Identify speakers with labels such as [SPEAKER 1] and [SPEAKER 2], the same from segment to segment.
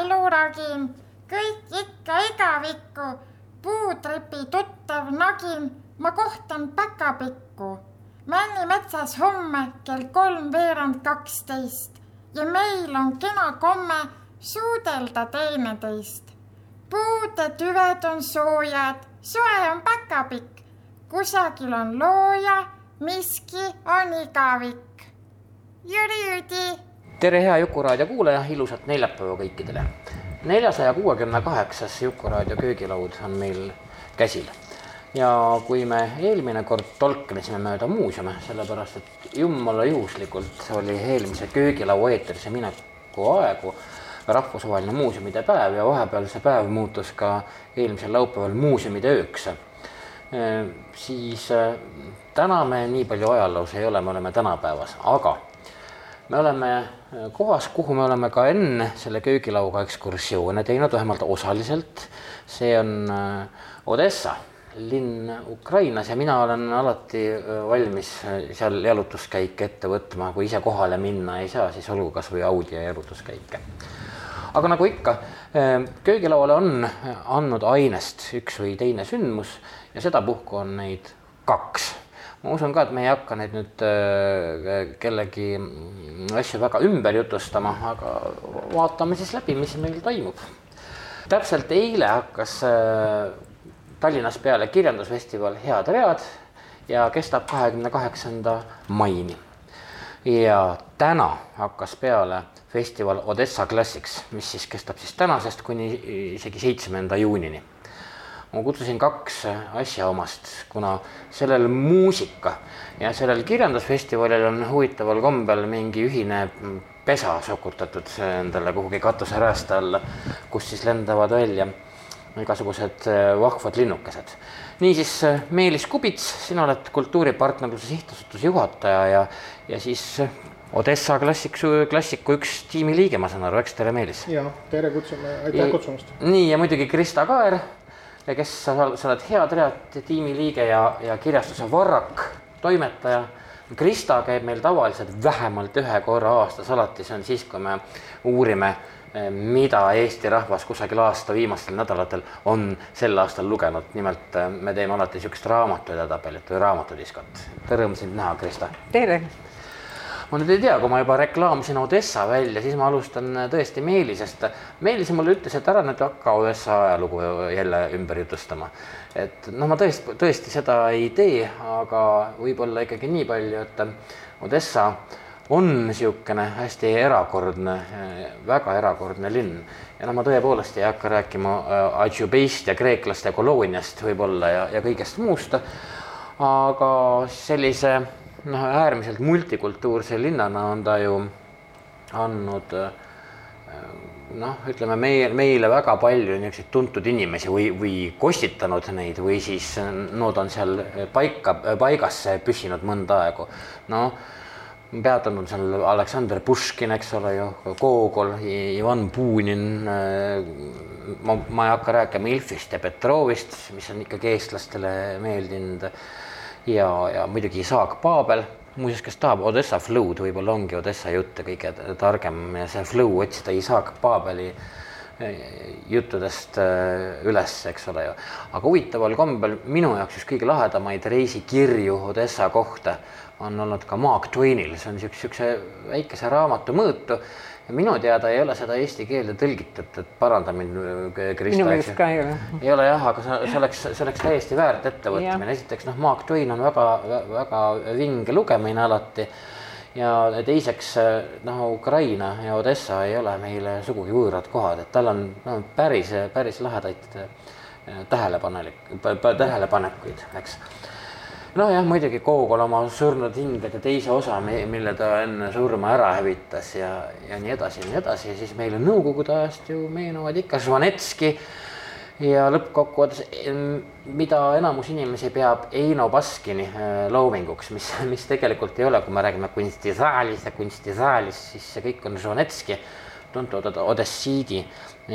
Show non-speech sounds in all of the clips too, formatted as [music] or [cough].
[SPEAKER 1] eluragin, kõik ikka igavikku. puutripi tuttav nagin, ma kohtan päkapikku. männimetsas homme kell kolmveerand kaksteist ja meil on kena komme suudelda teineteist. puude tüved on soojad, soe on päkapikk, kusagil on looja, miski on igavik. Jüri-Jüdi
[SPEAKER 2] tere, hea Juku-raadio kuulaja, ilusat neljapäeva kõikidele. neljasaja kuuekümne kaheksas Juku-raadio köögilaud on meil käsil. ja kui me eelmine kord tolknesime mööda muuseume, sellepärast et jumala juhuslikult oli eelmise köögilaua eetrisse mineku aegu rahvusvaheline muuseumide päev ja vahepeal see päev muutus ka eelmisel laupäeval muuseumide ööks siis täna me nii palju ajaloos ei ole, me oleme tänapäevas, aga me oleme kohas, kuhu me oleme ka enne selle köögilauga ekskursioone teinud, vähemalt osaliselt. see on Odessa, linn Ukrainas ja mina olen alati valmis seal jalutuskäike ette võtma, kui ise kohale minna ei saa, siis olgu kasvõi Audi jalutuskäike. aga nagu ikka, köögilauale on andnud ainest üks või teine sündmus ja sedapuhku on neid kaks ma usun ka, et me ei hakka neid nüüd äh, kellegi asju väga ümber jutustama, aga vaatame siis läbi, mis meil toimub. täpselt eile hakkas äh, Tallinnas peale kirjandusfestival Head read ja kestab kahekümne kaheksanda maini. ja täna hakkas peale festival Odessa Classics, mis siis kestab siis tänasest kuni isegi seitsmenda juunini ma kutsusin kaks asjaomast, kuna sellel muusika ja sellel kirjandusfestivalil on huvitaval kombel mingi ühine pesa sokutatud endale kuhugi katuserääste alla, kust siis lendavad välja igasugused vahvad linnukesed. niisiis, Meelis Kubits, sina oled Kultuuripartnerluse Sihtasutuse juhataja ja, ja siis Odessa klassiku, klassiku üks tiimiliige, ma saan aru, eks, tere Meelis!
[SPEAKER 3] ja tere kutsume, aitäh kutsumast!
[SPEAKER 2] nii, ja muidugi Krista Kaer ja kes sa, sa oled Head Read tiimi liige ja, ja kirjastuse Varrak toimetaja. Krista käib meil tavaliselt vähemalt ühe korra aastas, alati see on siis, kui me uurime, mida Eesti rahvas kusagil aasta viimastel nädalatel on sel aastal lugenud. nimelt me teeme alati niisugust raamatu edetabelit või raamatudiskot. Rõõm sind näha, Krista.
[SPEAKER 4] tere
[SPEAKER 2] ma nüüd ei tea, kui ma juba reklaamisin Odessa välja, siis ma alustan tõesti Meelisest. Meelis mulle ütles, et ära nüüd hakka Odessa ajalugu jälle ümber jutustama. et noh, ma tõesti, tõesti seda ei tee, aga võib-olla ikkagi nii palju, et Odessa on niisugune hästi erakordne, väga erakordne linn. ja noh, ma tõepoolest ei hakka rääkima Adjubeist ja kreeklaste kolooniast võib-olla ja, ja kõigest muust, aga sellise noh, äärmiselt multikultuurse linnana on ta ju andnud noh, ütleme meie, meile väga palju niisuguseid tuntud inimesi või, või kostitanud neid või siis nad on seal paika, paigas püsinud mõnda aegu. noh, peatanud seal Aleksander Puškin, eks ole ju, Gogol, Ivan Bunin. ma, ma ei hakka rääkima Ilfist ja Petrovist, mis on ikkagi eestlastele meeldinud ja, ja muidugi Isaak Paabel, muuseas, kes tahab Odessa flow'd, võib-olla ongi Odessa jutte kõige targem. See flow otsida Isaak Paabeli eh, juttudest eh, üles, eks ole ju. aga huvitaval kombel minu jaoks üks kõige lahedamaid reisikirju Odessa kohta on olnud ka Mark Twainil, see on niisuguse väikese raamatu mõõtu minu teada ei ole seda eesti keelde tõlgitud, et paranda mind, Krista.
[SPEAKER 4] minu meelest ka ei ole.
[SPEAKER 2] ei ole jah, aga see, see oleks, see oleks täiesti väärt ettevõtmine, esiteks noh, Mark Twain on väga, väga vinge lugemine alati ja teiseks noh, Ukraina ja Odessa ei ole meile sugugi võõrad kohad, et tal on no, päris, päris lahedaid tähelepanelik, tähelepanekuid, eks nojah, muidugi Gogol oma surnud hingede teise osa, mille ta enne surma ära hävitas ja, ja nii edasi ja nii edasi. Ja siis meile Nõukogude ajast ju meenuvad ikka Žvanetski. Ja lõppkokkuvõttes, mida enamus inimesi peab Eino Baskini äh, loominguks, mis, mis tegelikult ei ole, kui me räägime kunstisaalis ja kunstisaalis, siis see kõik on Žvanetski, tuntud Odessiidi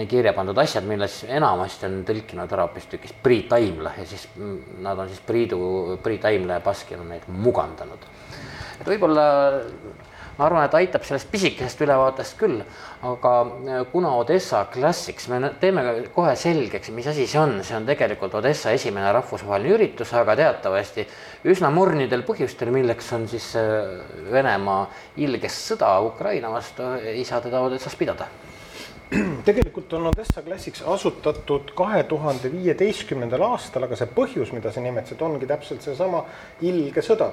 [SPEAKER 2] kirja pandud asjad, milles enamasti on tõlkinud ära hoopistükkis Priit Aimla ja siis nad on siis Priidu, Priit Aimla ja Baskin on neid mugandanud. et võib-olla ma arvan, et aitab sellest pisikesest ülevaatest küll, aga äh, kuna Odessa Classics, me teeme kohe selgeks, mis asi see on, see on tegelikult Odessa esimene rahvusvaheline üritus, aga teatavasti üsna murnidel põhjustel, milleks on siis äh, Venemaa ilges sõda Ukraina vastu, ei saa teda Odessas pidada [clears throat]
[SPEAKER 3] tegelikult on Odessa Classics asutatud kahe tuhande viieteistkümnendal aastal, aga see põhjus, mida sa nimetasid, ongi täpselt seesama ilge sõda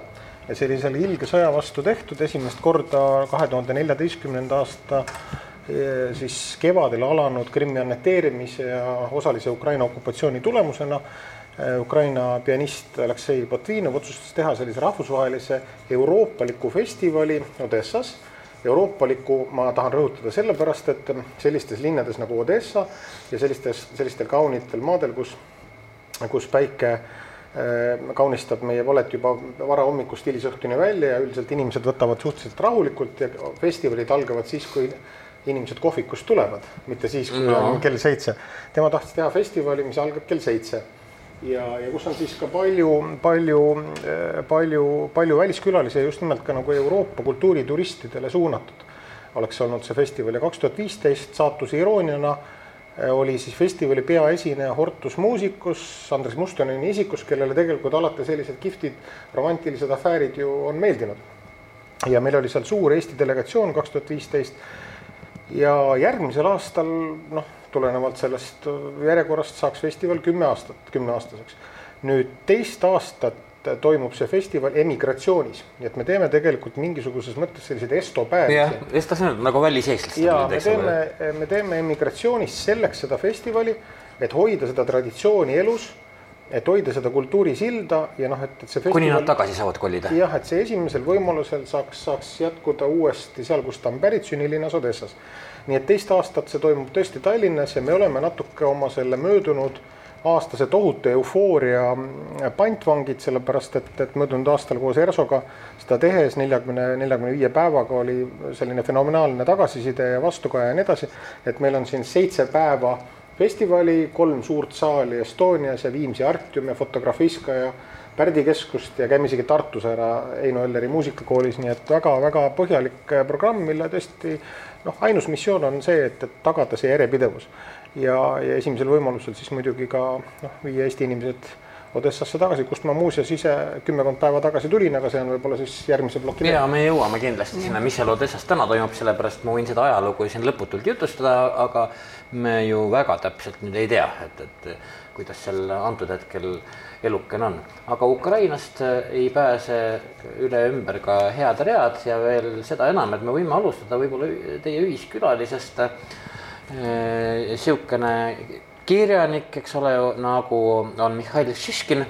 [SPEAKER 3] ja see oli selle ilge sõja vastu tehtud esimest korda kahe tuhande neljateistkümnenda aasta eh, siis kevadel alanud Krimmi annekteerimise ja osalise Ukraina okupatsiooni tulemusena eh, Ukraina pianist Aleksei Botvinov otsustas teha sellise rahvusvahelise euroopaliku festivali Odessas. Euroopaliku ma tahan rõhutada sellepärast, et sellistes linnades nagu Odessa ja sellistes, sellistel kaunitel maadel, kus, kus päike äh, kaunistab meie palet juba varahommikust hilisõhtuni välja ja üldiselt inimesed võtavad suhteliselt rahulikult ja festivalid algavad siis, kui inimesed kohvikust tulevad, mitte siis, kui no. on kell seitse. tema tahtis teha festivali, mis algab kell seitse ja, ja kus on siis ka palju, palju, äh, palju, palju väliskülalisi ja just nimelt ka nagu Euroopa kultuurituristidele suunatud. oleks olnud see festival ja kaks tuhat viisteist saatus irooniana Äh, oli siis festivali peaesineja Hortus Musicus, Andres Mustoneni isikus, kellele tegelikult alati sellised kihvtid romantilised afäärid ju on meeldinud. ja meil oli seal suur Eesti delegatsioon kaks tuhat viisteist ja järgmisel aastal noh, tulenevalt sellest järjekorrast saaks festival kümme aastat, kümneaastaseks. nüüd teist aastat toimub see festival emigratsioonis, nii et me teeme tegelikult mingisuguses mõttes selliseid Esto päevi.
[SPEAKER 2] jah, Esto see on nagu väliseestlased.
[SPEAKER 3] ja me teeme, me teeme emigratsioonis selleks seda festivali, et hoida seda traditsiooni elus, et hoida seda kultuurisilda ja noh, et, et see
[SPEAKER 2] festival. kuni nad tagasi saavad kolida.
[SPEAKER 3] jah, et see esimesel võimalusel saaks, saaks jätkuda uuesti seal, kust ta on pärit, sünnilinnas Odessas. Nii et teist aastat see toimub tõesti Tallinnas ja me oleme natuke oma selle möödunud aastase tohutu eufooria pantvangid, sellepärast et, et möödunud aastal koos ERSO-ga seda tehes neljakümne, neljakümne viie päevaga oli selline fenomenaalne tagasiside ja vastukaja ja nii edasi. et meil on siin seitse päeva festivali, kolm suurt saali Estonias ja Viimsi Artium ja Fotografiska ja Pärdi keskust ja käime isegi Tartus ära Eino Elleri muusikakoolis, nii et väga-väga põhjalik programm, mille tõesti noh, ainus missioon on see, et, et tagada see järjepidevus ja, ja esimesel võimalusel siis muidugi ka noh, viia Eesti inimesed Odessasse tagasi, kust ma muuseas ise kümmekond päeva tagasi tulin, aga see on võib-olla siis järgmise ploki.
[SPEAKER 2] ja me jõuame kindlasti sinna, mis seal Odessas täna toimub, sellepärast ma võin seda ajalugu siin lõputult jutustada, aga me ju väga täpselt nüüd ei tea, et, et kuidas seal antud hetkel elukene on. aga Ukrainast ei pääse üle ümber ka head read ja veel seda enam, et me võime alustada võib-olla teie ühiskülalisest niisugune kirjanik, eks ole nagu on Mihhail Šiškin,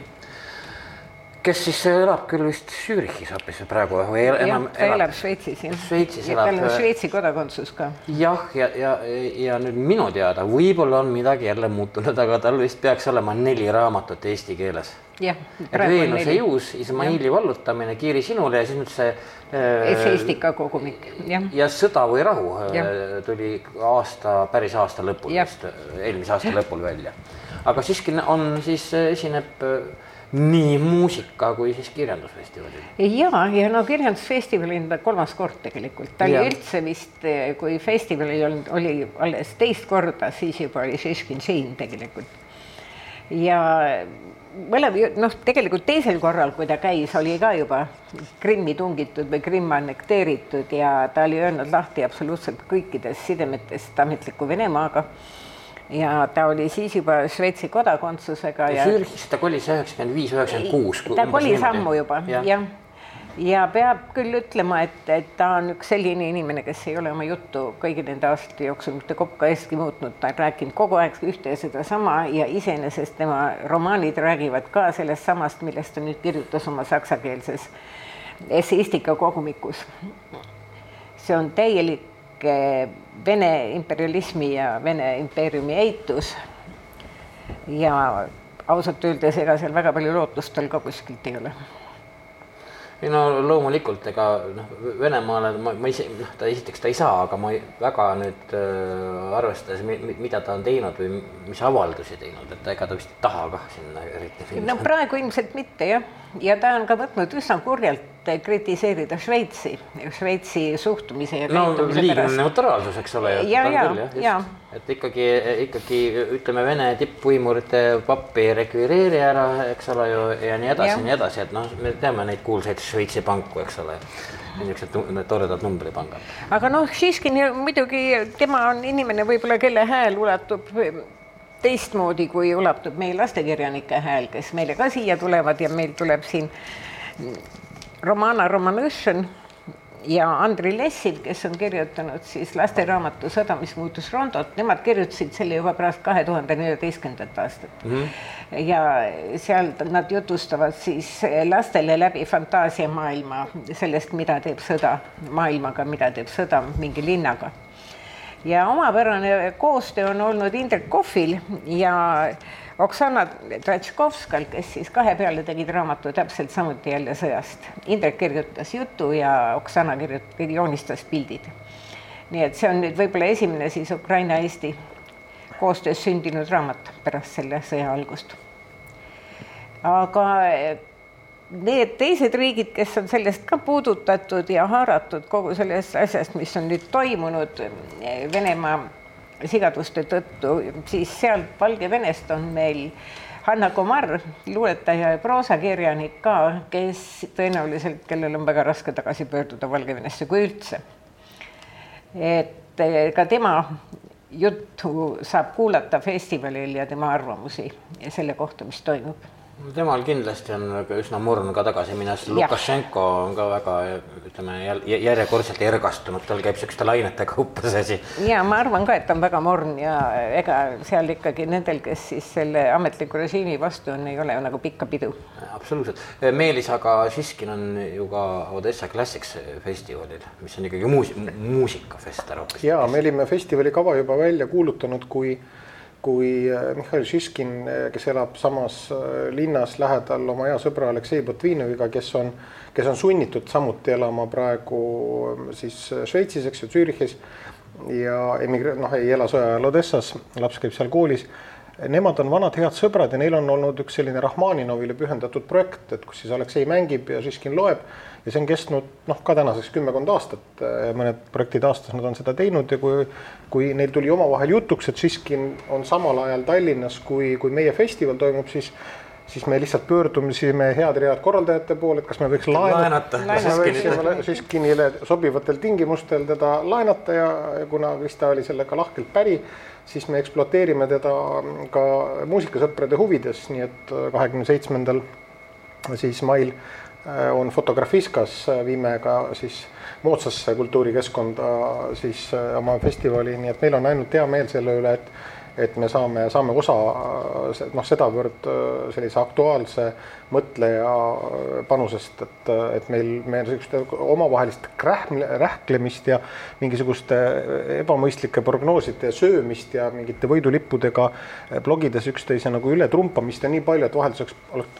[SPEAKER 2] kes siis elab küll vist Zürichis hoopis praegu või
[SPEAKER 4] el, enam ta elab, elab Šveitsis jah.
[SPEAKER 2] Šveitsis elab.
[SPEAKER 4] tal on Šveitsi kodakondsus ka.
[SPEAKER 2] jah, ja, ja, ja, ja nüüd minu teada võib-olla on midagi jälle muutunud, aga tal vist peaks olema neli raamatut eesti keeles et Veenuse juus, Ismaili vallutamine, Kiiri sinule ja siis nüüd see
[SPEAKER 4] äh, esseistika kogumik,
[SPEAKER 2] jah. ja Sõda või rahu äh, ja. tuli aasta, päris aasta lõpul vist, eelmise aasta lõpul välja. aga siiski on, siis esineb äh, nii muusika kui siis kirjandusfestivalil.
[SPEAKER 4] ja, ja no kirjandusfestivalil on ta kolmas kord tegelikult, ta oli üldse vist, kui festivalil olnud, oli alles teist korda, siis juba oli Šiškin siin tegelikult. ja mõlem, noh, tegelikult teisel korral, kui ta käis, oli ka juba Krimmi tungitud või Krimm annekteeritud ja ta oli öelnud lahti absoluutselt kõikidest sidemetest ametliku Venemaaga. Ja ta oli siis juba Šveitsi kodakondsusega.
[SPEAKER 2] ja Zürichis ta kolis üheksakümmend viis, üheksakümmend kuus.
[SPEAKER 4] ta kolis ammu juba, jah ja ja peab küll ütlema, et, et ta on üks selline inimene, kes ei ole oma juttu kõigi nende aastate jooksul mitte kopka eestki muutnud, ta on rääkinud kogu aeg ühte ja sedasama ja iseenesest tema romaanid räägivad ka sellest samast, millest ta nüüd kirjutas oma saksakeelses esseistika kogumikus. see on täielik eh, Vene imperialismi ja Vene impeeriumi eitus. ja ausalt öeldes, ega seal väga palju lootust tal ka kuskilt ei ole
[SPEAKER 2] ei no loomulikult, ega noh, Venemaale ma, ma ise, noh, ta esiteks ta ei saa, aga ma ei, väga nüüd äh, arvestades, mida ta on teinud või mis avaldusi teinud, et ega ta vist ei taha kah sinna eriti
[SPEAKER 4] minna. no praegu ilmselt mitte jah, ja ta on ka võtnud üsna kurjalt kritiseerida Šveitsi, Šveitsi suhtumise ja
[SPEAKER 2] no liigne neutraalsus, eks ole.
[SPEAKER 4] ja, ja, ja.
[SPEAKER 2] et ikkagi, ikkagi ütleme, Vene tippvõimurite pappi ei rekvireeri ära, eks ole ju, ja nii edasi ja nii edasi, et noh, me teame neid kuulsaid Šveitsi panku, eks ole niisugused toredad numbripangad.
[SPEAKER 4] aga noh, siiski muidugi tema on inimene võib-olla, kelle hääl ulatub teistmoodi, kui ulatub meie lastekirjanike hääl, kes meile ka siia tulevad ja meil tuleb siin Romana Romanõšin ja Andri Lessil, kes on kirjutanud siis lasteraamatu Sõda, mis muutus Rondot, nemad kirjutasid selle juba pärast kahe tuhande neljateistkümnendat aastat mm. -hmm. ja seal nad jutustavad siis lastele läbi fantaasiamaailma sellest, mida teeb sõda maailmaga, mida teeb sõda mingi linnaga. Ja omapärane koostöö on olnud Indrek Kohvil ja Oksana Tratškovskal, kes siis kahe peale tegid raamatu täpselt samuti jälle sõjast. Indrek kirjutas jutu ja Oksana kirjutas, joonistas pildid. nii et see on nüüd võib-olla esimene siis Ukraina-Eesti koostöös sündinud raamat pärast selle sõja algust. aga need teised riigid, kes on sellest ka puudutatud ja haaratud kogu sellest asjast, mis on nüüd toimunud Venemaa sigaduste tõttu, siis sealt Valgevenest on meil Hanna Komar, luuletaja ja proosakirjanik ka, kes tõenäoliselt, kellel on väga raske tagasi pöörduda Valgevenesse, kui üldse. et eh, ka tema juttu saab kuulata festivalil ja tema arvamusi selle kohta, mis toimub
[SPEAKER 2] temal kindlasti on üsna murn ka tagasi minnes, Lukašenko on ka väga ütleme järjekordselt ergastunud, tal käib niisuguste lainete kaupa see asi.
[SPEAKER 4] ja ma arvan ka, et ta on väga murn ja ega seal ikkagi nendel, kes siis selle ametliku režiimi vastu on, ei ole nagu pikka pidu.
[SPEAKER 2] absoluutselt, Meelis aga Šiskin on ju ka Odessa Classics festivalil, mis on ikkagi muus-, muusikafest ära hoopis.
[SPEAKER 3] ja me olime festivali kava juba välja kuulutanud, kui kui äh, Mihhail Šiškin, äh, kes elab samas äh, linnas lähedal oma hea sõbra Aleksei Botvinoviga, kes on, kes on sunnitud samuti elama praegu siis Šveitsis, eks ju, Zürichis ja emigre-, noh, ei ela sõja ajal Odessas, laps käib seal koolis. Nemad on vanad head sõbrad ja neil on olnud üks selline Rahmaninovile pühendatud projekt, et kus siis Aleksei mängib ja Šiškin loeb ja see on kestnud noh, ka tänaseks kümmekond aastat, mõned projektid aastas nad on seda teinud ja kui, kui neil tuli omavahel jutuks, et Šiskin on samal ajal Tallinnas, kui, kui meie festival toimub, siis siis me lihtsalt pöördumisime head read korraldajate poole, et kas me võiks laenata, võiksime Šiskinile sobivatel tingimustel teda laenata ja kuna Krista oli sellega lahkelt päri, siis me ekspluateerime teda ka muusikasõprade huvides, nii et kahekümne seitsmendal siis mail Äh, on Fotografiskas, äh, viime ka siis moodsasse kultuurikeskkonda siis äh, oma festivali, nii et meil on ainult hea meel selle üle, et et me saame, saame osa noh, sedavõrd sellise aktuaalse mõtleja panusest, et, et meil, meil niisugust omavahelist rähmle, rähklemist ja mingisuguste ebamõistlike prognooside söömist ja mingite võidulippudega blogides üksteise nagu ületrumpamist ja nii palju, et vahelduseks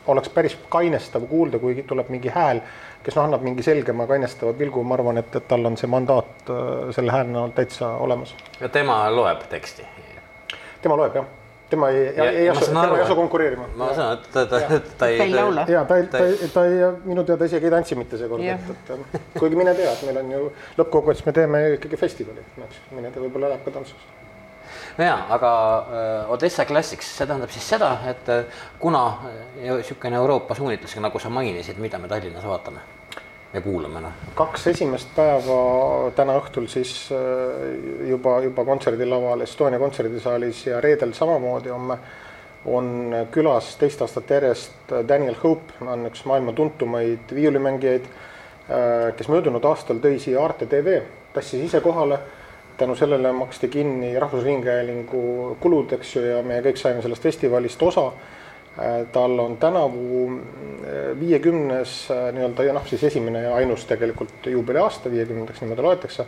[SPEAKER 3] oleks, päris kainestav kuulda, kui tuleb mingi hääl, kes noh, annab mingi selgema kainestava pilgu, ma arvan, et, et tal on see mandaat selle hääl näol täitsa olemas.
[SPEAKER 2] ja tema loeb teksti?
[SPEAKER 3] Tema loeb jah tema ei, ei asu, tema aru, ei asu konkureerima.
[SPEAKER 2] ma saan, et ta, ta, ta,
[SPEAKER 4] ta ei. ta ei laula.
[SPEAKER 3] ja ta ta ei, ta ei, minu teada isegi ei tantsi mitte seekord, et, et kuigi mine tea, et meil on ju lõppkokkuvõttes me teeme ikkagi festivali, eks, mine tea, võib-olla läheb ka tantsuks
[SPEAKER 2] no jaa, aga äh, Odessa Classics, see tähendab siis seda, et äh, kuna niisugune äh, Euroopa suunitlus, nagu sa mainisid, mida me Tallinnas vaatame ja kuulame, noh.
[SPEAKER 3] kaks esimest päeva täna õhtul siis äh, juba, juba kontserdilaval Estonia kontserdisaalis ja reedel samamoodi homme on külas teist aastat järjest Daniel Hope, on üks maailma tuntumaid viiulimängijaid. kes möödunud aastal tõi siia Arte tv, tassis ise kohale tänu sellele maksti kinni Rahvusringhäälingu kulud, eks ju, ja me kõik saime sellest festivalist osa. Tal on tänavu viiekümnes nii-öelda ja noh, siis esimene ja ainus tegelikult juubeliaasta, viiekümnendaks niimoodi loetakse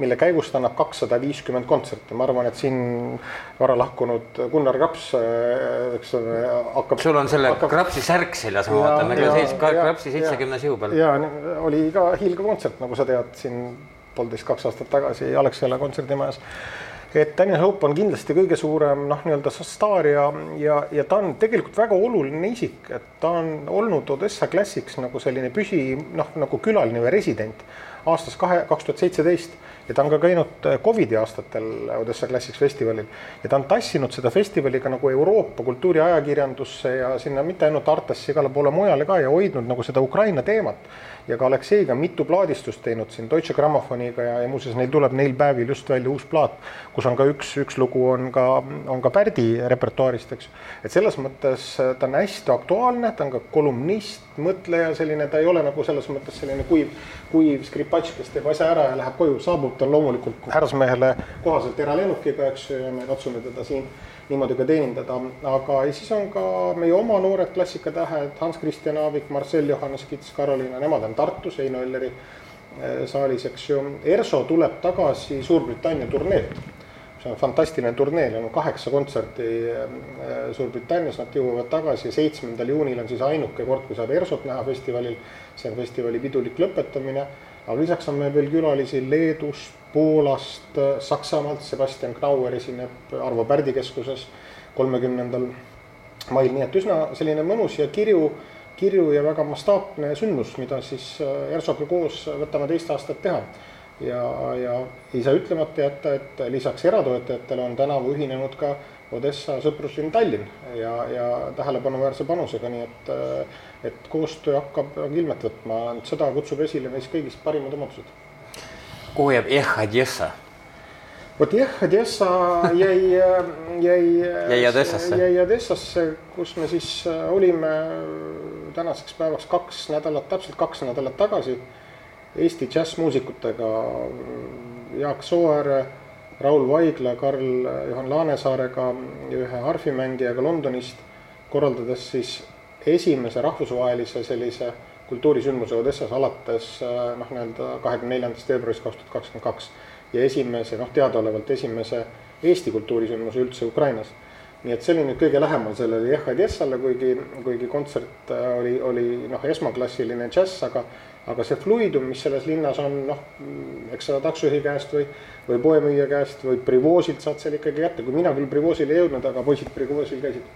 [SPEAKER 3] mille käigus ta annab kakssada viiskümmend kontserti, ma arvan, et siin vara lahkunud Gunnar Kraps, eks ole, hakkab.
[SPEAKER 2] sul on selle hakkab... Krapsi särk seljas, ma vaatan, aga seis ka Krapsi seitsmekümnes juubel.
[SPEAKER 3] ja oli ka hiilgav kontsert, nagu sa tead, siin poolteist, kaks aastat tagasi Alexela kontserdimajas et Daniel Hope on kindlasti kõige suurem noh, nii-öelda staar ja, ja, ja ta on tegelikult väga oluline isik, et ta on olnud Odessa Classics nagu selline püsi noh, nagu külaline või resident aastast kahe, kaks tuhat seitseteist. Ja ta on ka käinud äh, Covidi aastatel Odessa Classics festivalil. Ja ta on tassinud seda festivali ka nagu Euroopa kultuuriajakirjandusse ja sinna mitte ainult Artesse, igale poole mujale ka ja hoidnud nagu seda Ukraina teemat. Ja ka Alekseiga mitu plaadistust teinud siin Deutsche Grammofoniga ja, ja muuseas neil tuleb neil päevil just välja uus plaat, kus on ka üks, üks lugu on ka, on ka Pärdi repertuaarist, eks. et selles mõttes äh, ta on hästi aktuaalne, ta on ka kolumnist, mõtleja, selline, ta ei ole nagu selles mõttes selline kuiv, kuiv skripatš, kes teeb asja ära ja läheb koju, saabub ta loomulikult härrasmehele kohaselt eralennukiga, eks ju, ja me katsume teda siin niimoodi ka teenindada, aga ja siis on ka meie oma noored klassikatähed Hans Christian Aavik, Marcel Johannes Kits, Karoliina, nemad on Tartus Heino Elleri eh, saalis, eks ju. Erso tuleb tagasi Suurbritannia turneelt. See on fantastiline turnee, neil on kaheksa kontserti eh, Suurbritannias, nad jõuavad tagasi seitsmendal juunil on siis ainuke kord, kui saab Ersot näha festivalil. see on festivali pidulik lõpetamine, aga lisaks on meil veel külalisi Leedust, Poolast, Saksamaalt, Sebastian Knauer esineb Arvo Pärdi keskuses kolmekümnendal mail, nii et üsna selline mõnus ja kirju, kirju ja väga mastaapne sündmus, mida siis Ersoga koos võtame teist aastat teha. Ja, ja ei saa ütlemata jätta, et lisaks eratoetajatele on tänavu ühinenud ka Odessa sõpruslinn Tallinn ja, ja tähelepanuväärse panusega, nii et, et koostöö hakkab ilmet võtma, seda kutsub esile meis kõigist parimad omadused.
[SPEAKER 2] Kuhu jääb Ehh Odessa?
[SPEAKER 3] vot Ehh Odessa jäi, jäi
[SPEAKER 2] jäi Odessasse,
[SPEAKER 3] jäi Odessasse, kus me siis olime tänaseks päevaks kaks nädalat, täpselt kaks nädalat tagasi Eesti džässmuusikutega Jaak Sooäär, Raul Vaigla, Karl Juhan Laanesaarega ühe harfimängijaga Londonist, korraldades siis esimese rahvusvahelise sellise kultuurisündmuse Odessas alates noh, nii-öelda kahekümne neljandast veebruarist kaks tuhat kakskümmend kaks ja esimese noh, teadaolevalt esimese Eesti kultuurisündmuse üldse Ukrainas. nii et see oli nüüd kõige lähemal sellele Jehhad Jessale, kuigi, kuigi kontsert äh, oli, oli noh, esmaklassiline džäss, aga aga see fluidum, mis selles linnas on, noh, eks sa taksojuhi käest või, või poemüüja käest või Privoosilt saad selle ikkagi kätte, kui mina küll Privoosile ei jõudnud, aga poisid Privoosil käisid.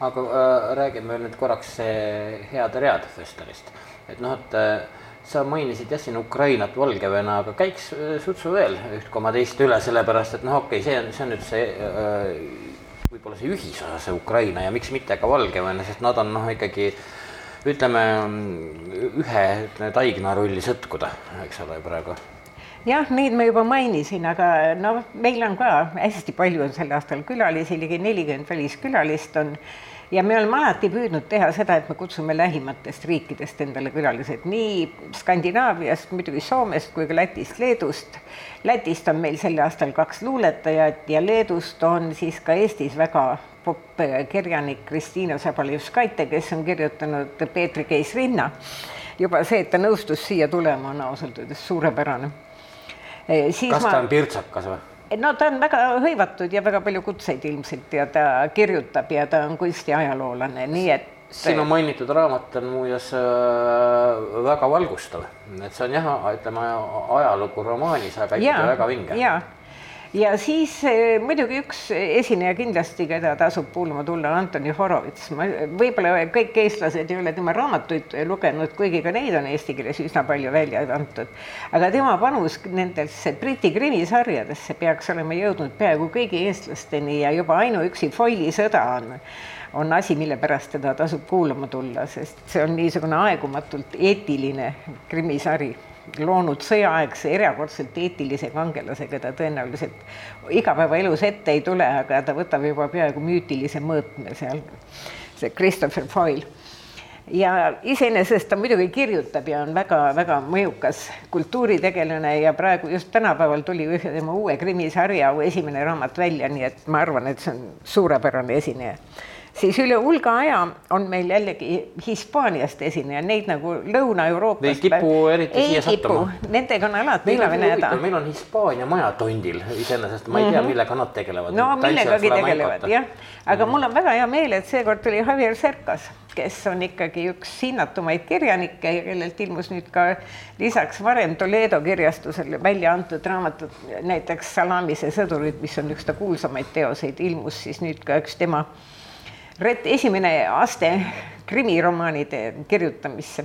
[SPEAKER 2] Aga äh, räägime nüüd korraks head read festivist, et noh, et äh, sa mainisid jah siin Ukrainat, Valgevene, aga käiks äh, sutsu veel üht koma teist üle, sellepärast et noh, okei okay,, see on, see on nüüd see äh, võib-olla see ühisosa, see Ukraina ja miks mitte ka Valgevene, sest nad on noh, ikkagi ütleme ühe taignarulli sõtkuda, eks ole, praegu.
[SPEAKER 4] Jah, neid ma juba mainisin, aga no meil on ka hästi palju on sel aastal külalisi, ligi nelikümmend väliskülalist on ja me oleme alati püüdnud teha seda, et me kutsume lähimatest riikidest endale külalised, nii Skandinaaviast, muidugi Soomest kui ka Lätist, Leedust. Lätist on meil sel aastal kaks luuletajat ja Leedust on siis ka Eestis väga popp kirjanik Kristiina Sabaljevskaite, kes on kirjutanud Peetri Keis Rinna. juba see, et ta nõustus siia tulema, on ausalt öeldes suurepärane.
[SPEAKER 2] kas ta ma... on pirtsakas või?
[SPEAKER 4] No ta on väga hõivatud ja väga palju kutseid ilmselt ja ta kirjutab ja ta on kunstiajaloolane, nii et
[SPEAKER 2] sinu mainitud raamat on muuseas äh, väga valgustav, et see on jah, ütleme ajalugu romaanis, aga ikkagi väga vinge.
[SPEAKER 4] ja, ja siis eh, muidugi üks esineja kindlasti, keda tasub kuulama tulla, on Antoni Horovits. ma, võib-olla kõik eestlased ei ole tema raamatuid lugenud, kuigi ka neid on eesti keeles üsna palju välja antud. aga tema panus nendesse Briti krimisarjadesse peaks olema jõudnud peaaegu kõigi eestlasteni ja juba ainuüksi Foyli sõda on on asi, mille pärast teda tasub kuulama tulla, sest see on niisugune aegumatult eetiline krimisari loonud sõjaaegse erakordselt eetilise kangelase, keda tõenäoliselt igapäevaelus ette ei tule, aga ta võtab juba peaaegu müütilise mõõtme seal, see Christopher Foyle. ja iseenesest ta muidugi kirjutab ja on väga-väga mõjukas kultuuritegelane ja praegu just tänapäeval tuli ühe tema uue krimisarja esimene raamat välja, nii et ma arvan, et see on suurepärane esineja siis üle hulga aja on meil jällegi Hispaaniast esineja, neid nagu Lõuna-Euroopas.
[SPEAKER 2] Ei kipu eriti siia sattuma.
[SPEAKER 4] Nendega on alati igavene häda.
[SPEAKER 2] meil on Hispaania maja tondil iseenesest, ma ei tea -hmm. millega nad tegelevad.
[SPEAKER 4] no millegagi tegelevad jah, aga mm mul on väga hea meel, et seekord tuli Javier Cercas, kes on ikkagi üks hinnatumaid kirjanikke ja kellelt ilmus nüüd ka lisaks varem Toledo kirjastusel välja antud raamatud, näiteks Salamise sõdurid, mis on üks ta kuulsamaid teoseid, ilmus siis nüüd ka üks tema Ret esimene aste krimiromaanide kirjutamisse,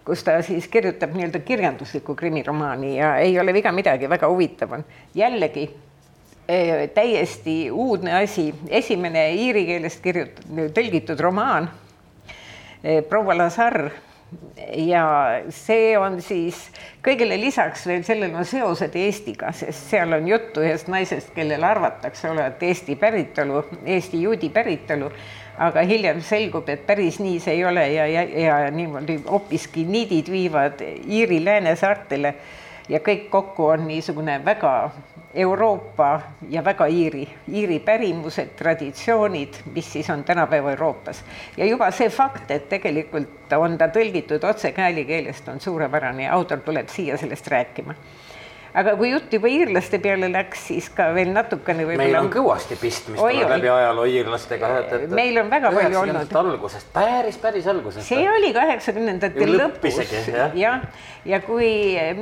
[SPEAKER 4] kus ta siis kirjutab nii-öelda kirjanduslikku krimiromaani ja ei ole viga midagi, väga huvitav on. jällegi eh, täiesti uudne asi, esimene iiri keelest kirjutatud, tõlgitud romaan eh,, proua Lazar. Ja see on siis kõigele lisaks veel sellel on seosed Eestiga, sest seal on juttu ühest naisest, kellel arvatakse olevat Eesti päritolu, Eesti juudi päritolu aga hiljem selgub, et päris nii see ei ole ja, ja, ja niimoodi hoopiski niidid viivad Iiri läänesaartele ja kõik kokku on niisugune väga Euroopa ja väga Iiri, Iiri pärimused, traditsioonid, mis siis on tänapäeva Euroopas. ja juba see fakt, et tegelikult on ta tõlgitud otse käälikeelest, on suurepärane ja autor tuleb siia sellest rääkima aga kui jutt juba iirlaste peale läks, siis ka veel natukene
[SPEAKER 2] võib-olla. meil on kõvasti pistmist oi, tuleb läbi ajaloo iirlastega.
[SPEAKER 4] meil on väga palju olnud.
[SPEAKER 2] algusest, päris, päris algusest.
[SPEAKER 4] see oli kaheksakümnendate lõpus jah ja, ja kui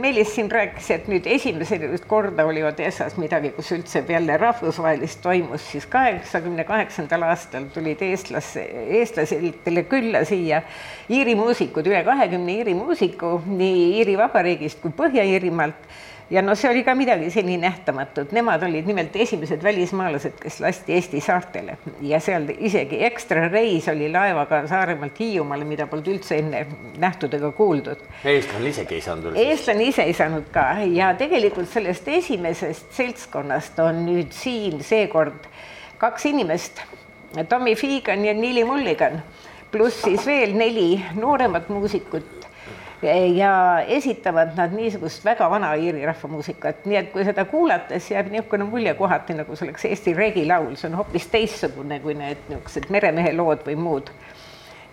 [SPEAKER 4] Meelis siin rääkis, et nüüd esimest korda oli Odessas midagi, kus üldse peale rahvusvahelist toimus, siis kaheksakümne kaheksandal aastal tulid eestlas, eestlastele külla siia Iiri muusikud, üle kahekümne Iiri muusiku nii Iiri Vabariigist kui Põhja-Iirimaalt ja no see oli ka midagi seni nähtamatut, nemad olid nimelt esimesed välismaalased, kes lasti Eesti saartele ja seal isegi ekstra reis oli laevaga Saaremaalt Hiiumaale, mida polnud üldse enne nähtud ega kuuldud.
[SPEAKER 2] eestlane isegi ei saanud üldse?
[SPEAKER 4] eestlane ise ei saanud ka ja tegelikult sellest esimesest seltskonnast on nüüd siin seekord kaks inimest, Tommy Fiigan ja Nili Mulligan, pluss siis veel neli nooremat muusikut ja esitavad nad niisugust väga vana iiri rahvamuusikat, nii et kui seda kuulates jääb niisugune mulje kohati, nagu see oleks Eesti regilaul, see on hoopis teistsugune kui need niisugused meremehe lood või muud.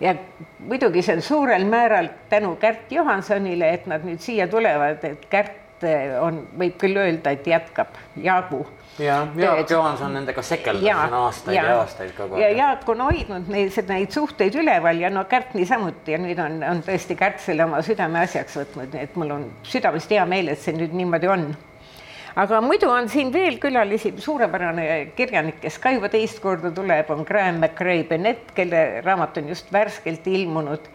[SPEAKER 4] ja muidugi see on suurel määral tänu Kärt Johansonile, et nad nüüd siia tulevad, et Kärt on, võib küll öelda, et jätkab Jaagu
[SPEAKER 2] ja Jaak Johanson nendega sekeldas siin aastaid ja, ja aastaid kogu
[SPEAKER 4] aeg. ja Jaak on hoidnud neid, neid suhteid üleval ja no Kärt niisamuti ja nüüd on, on tõesti Kärt selle oma südameasjaks võtnud, nii et mul on südamest hea meel, et see nüüd niimoodi on. aga muidu on siin veel külalisi, suurepärane kirjanik, kes ka juba teist korda tuleb, on Graham McRae Bennett, kelle raamat on just värskelt ilmunud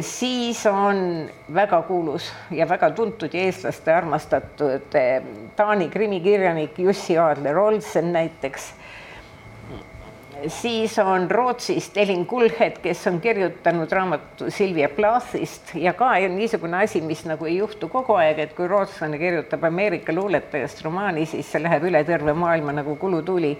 [SPEAKER 4] siis on väga kuulus ja väga tuntud ja eestlaste armastatud eh, Taani krimikirjanik Jussi Aadler-Olsen näiteks. Siis on Rootsist Elin Kulhet, kes on kirjutanud raamatu Silvia Plathist. Ja ka niisugune asi, mis nagu ei juhtu kogu aeg, et kui rootslane kirjutab Ameerika luuletajast romaani, siis see läheb üle terve maailma nagu kulutuli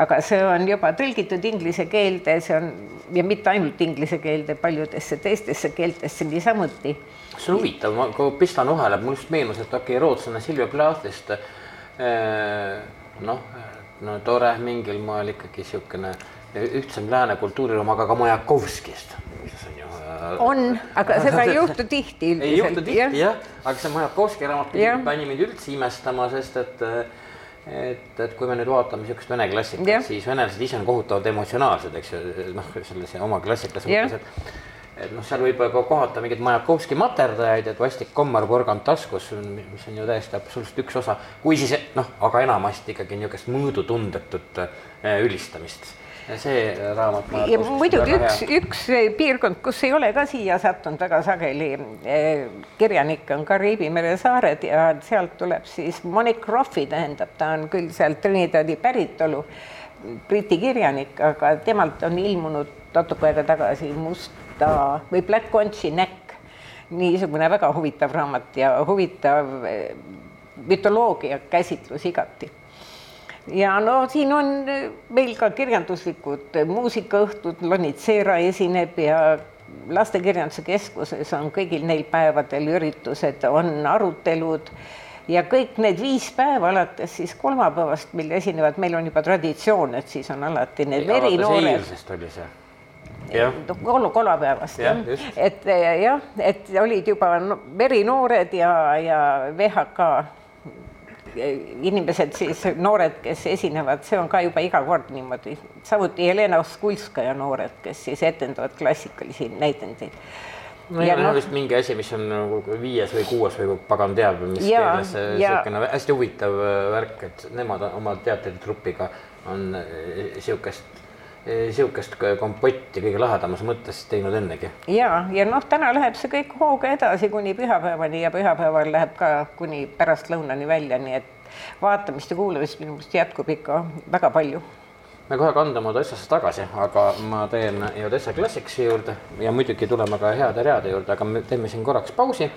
[SPEAKER 4] aga see on juba tõlgitud inglise keelde, see on ja mitte ainult inglise keelde, paljudesse teistesse keeltesse niisamuti.
[SPEAKER 2] see on huvitav, ma pistan vahele, mul just meenus, et okei okay,, rootslane Silvia Plathist eh, noh, no tore mingil moel ikkagi niisugune ühtsem lääne kultuuriruum, aga ka Majakovskist, mis on ju
[SPEAKER 4] äh, on, aga seda ei juhtu tihti
[SPEAKER 2] üldiselt. [laughs] ei juhtu tihti jah. ja,, aga see Majakovski raamat pani mind üldse imestama, sest et äh, et, et kui me nüüd vaatame niisugust vene klassikat siis venelased ise on kohutavalt emotsionaalsed, eks ju, noh, selles oma klassikas mõttes, et et noh, seal võib ka kohata mingeid Majakovski materdajaid, et vastik kommar porgand taskus, mis on ju täiesti absoluutselt üks osa, kui siis noh, aga enamasti ikkagi niisugust mõõdutundetut äh, ülistamist see raamat.
[SPEAKER 4] ja muidugi üks, üks piirkond, kus ei ole ka siia sattunud väga sageli eh, kirjanikke, on Kariibi mere saared ja sealt tuleb siis Monique Roffi, tähendab, ta on küll sealt Trinidadi päritolu, Briti kirjanik, aga temalt on ilmunud natuke aega tagasi Musta või Black Conchi näkk, niisugune väga huvitav raamat ja huvitav eh, mütoloogia käsitlus igati. Ja no siin on meil ka kirjanduslikud muusikaõhtud, Lonitsera esineb ja lastekirjanduse keskuses on kõigil neil päevadel üritused, on arutelud ja kõik need viis päeva alates siis kolmapäevast, mil esinevad, meil on juba traditsioon, et siis on alati need verinoored.
[SPEAKER 2] eilsest oli see jah,
[SPEAKER 4] kol-, kolmapäevast
[SPEAKER 2] Jah,
[SPEAKER 4] jah, et eh, jah, et olid juba no- verinoored ja, ja VHK inimesed siis, noored, kes esinevad, see on ka juba iga kord niimoodi. samuti Helena Skulskaja noored, kes siis etendavad klassikalisi näitendeid.
[SPEAKER 2] no ja noh, vist mingi asi, mis on nagu viies või kuues või pagan teab, mis
[SPEAKER 4] Jaa,
[SPEAKER 2] keeles niisugune hästi huvitav äh, värk, et nemad oma teatritrupiga on niisugust, niisugust kompotti kõige lahedamas mõttes teinud ennegi.
[SPEAKER 4] ja, ja noh, täna läheb see kõik hooga edasi kuni pühapäevani ja pühapäeval läheb ka kuni pärastlõunani välja, nii et vaatamist ja kuulamist minu meelest jätkub ikka väga palju
[SPEAKER 2] me kohe kandume Odessasse tagasi, aga ma teen Odessa Classicsi juurde ja muidugi tuleme ka heade reade juurde, aga me teeme siin korraks pausi.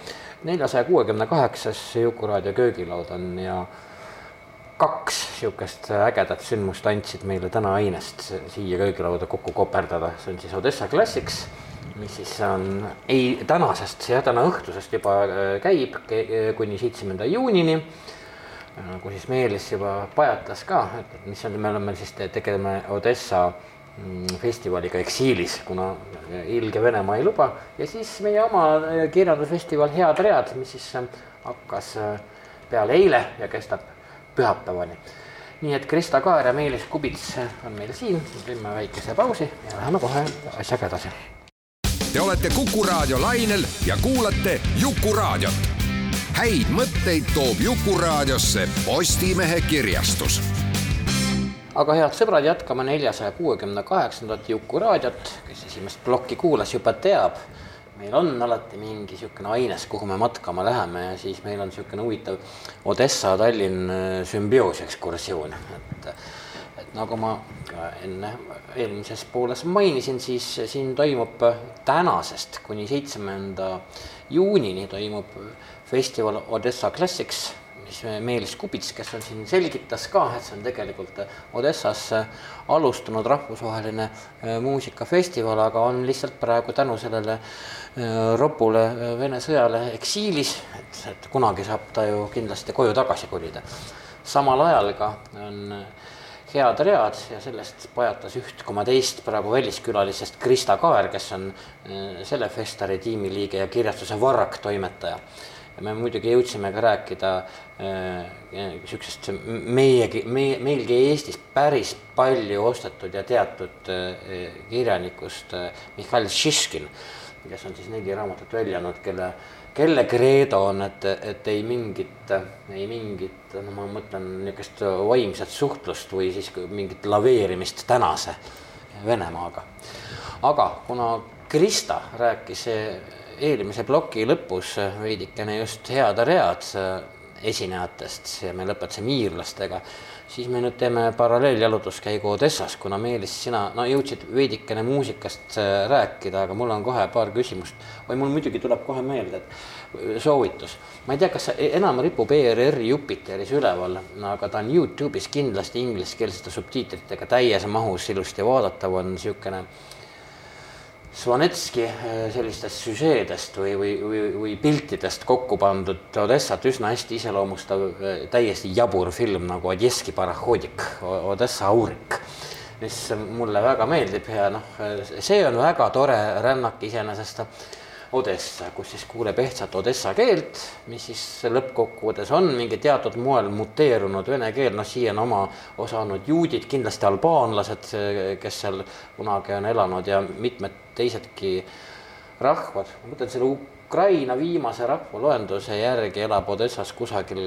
[SPEAKER 2] neljasaja kuuekümne kaheksas Juku-raadio köögilaud on ja kaks niisugust ägedat sündmust andsid meile täna ainest siia köögilauda kokku koperdada, see on siis Odessa Classics, mis siis on ei, tänasest, jah, täna õhtusest juba äh, käib ke- kuni seitsmenda juunini nagu siis Meelis juba pajatas ka, et mis on, me oleme siis, tegeleme Odessa mm, festivaliga eksiilis, kuna ilge Venemaa ei luba. Ja siis meie oma kirjandusfestival Head read, mis siis hakkas peale eile ja kestab pühapäevani. nii et Krista Kaer ja Meelis Kubits on meil siin, teeme väikese pausi ja läheme kohe asjaga edasi.
[SPEAKER 5] Te olete Kuku Raadio lainel ja kuulate Jukuraadiot. häid mõtteid toob Jukuraadiosse Postimehe kirjastus
[SPEAKER 2] aga head sõbrad, jätkame neljasaja kuuekümne kaheksandat Juku raadiot, kes esimest plokki kuulas, juba teab. Meil on alati mingi niisugune aines, kuhu me matkama läheme ja siis meil on niisugune huvitav Odessa-Tallinn sümbioosi ekskursioon, et et nagu ma ka enne eelmises pooles mainisin, siis siin toimub tänasest kuni seitsmenda juunini toimub festival Odessa Classics mis Meelis Kubits, kes on siin, selgitas ka, et see on tegelikult Odessas alustanud rahvusvaheline äh, muusikafestival, aga on lihtsalt praegu tänu sellele äh, ropule äh, Vene sõjale eksiilis, et, et kunagi saab ta ju kindlasti koju tagasi kolida. samal ajal ka on head read ja sellest pajatas üht koma teist praegu väliskülalisest Krista Kaer, kes on selle Festari tiimiliige ja kirjastuse Varrak toimetaja ja me muidugi jõudsime ka rääkida niisugusest äh, meiegi, meie, meilgi Eestis päris palju ostetud ja teatud äh, kirjanikust äh, Mihhail Šiškin, kes on siis neli raamatut välja andnud, kelle, kelle kreedo on, et, et ei mingit, ei mingit, no ma mõtlen niisugust vaimset suhtlust või siis mingit laveerimist tänase Venemaaga. aga kuna Krista rääkis eelmise ploki lõpus veidikene just head read esinejatest ja me lõpetasime iirlastega, siis me nüüd teeme paralleeljalutuskäigu Odessas, kuna Meelis, sina no jõudsid veidikene muusikast äh, rääkida, aga mul on kohe paar küsimust või mul muidugi tuleb kohe meelde, et soovitus. ma ei tea, kas see enam ripub ERR-i Jupiteris üleval, aga ta on Youtube'is kindlasti ingliskeelsete subtiitritega täies mahus ilusti vaadatav, on niisugune Svanetski sellistest süžeedest või, või, või, või piltidest kokku pandud Odessat üsna hästi iseloomustav täiesti jabur film nagu Odesski parahodik, Odessa aurik, mis mulle väga meeldib ja noh, see on väga tore rännak iseenesest Odessa, kus siis kuuleb ehtsat odessa keelt, mis siis lõppkokkuvõttes on mingi teatud moel muteerunud vene keel, noh, siia on oma osa olnud juudid, kindlasti albaanlased, kes seal kunagi on elanud ja mitmed teisedki rahvad, ma mõtlen selle Ukraina viimase rahvaloenduse järgi elab Odessas kusagil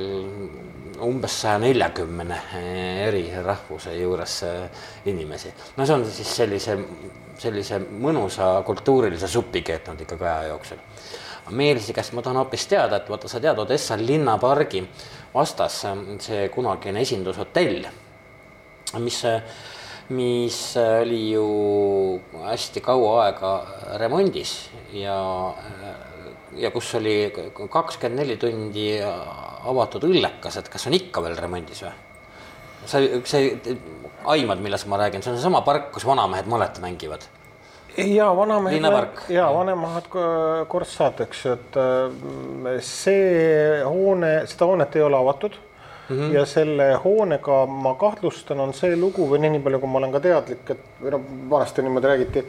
[SPEAKER 2] umbes saja neljakümne eri rahvuse juures inimesi. no see on siis sellise, sellise mõnusa kultuurilise supi keetnud ikkagi aja jooksul. Meelsi käest ma tahan hoopis teada, et vaata, sa tead Odessa linnapargi vastas see kunagine esindushotell, mis mis oli ju hästi kaua aega remondis ja, ja kus oli kakskümmend neli tundi avatud õllekas, et kas on ikka veel remondis või? sa, sa aimad, millest ma räägin, see on seesama park, kus vanamehed malet mängivad.
[SPEAKER 3] ja vanamehed ja vanemad korstsaad, eks ju, et äh, see hoone, seda hoonet ei ole avatud mm. -hmm. ja selle hoonega ma kahtlustan, on see lugu või nii palju, kui ma olen ka teadlik, et või noh, vanasti niimoodi räägiti.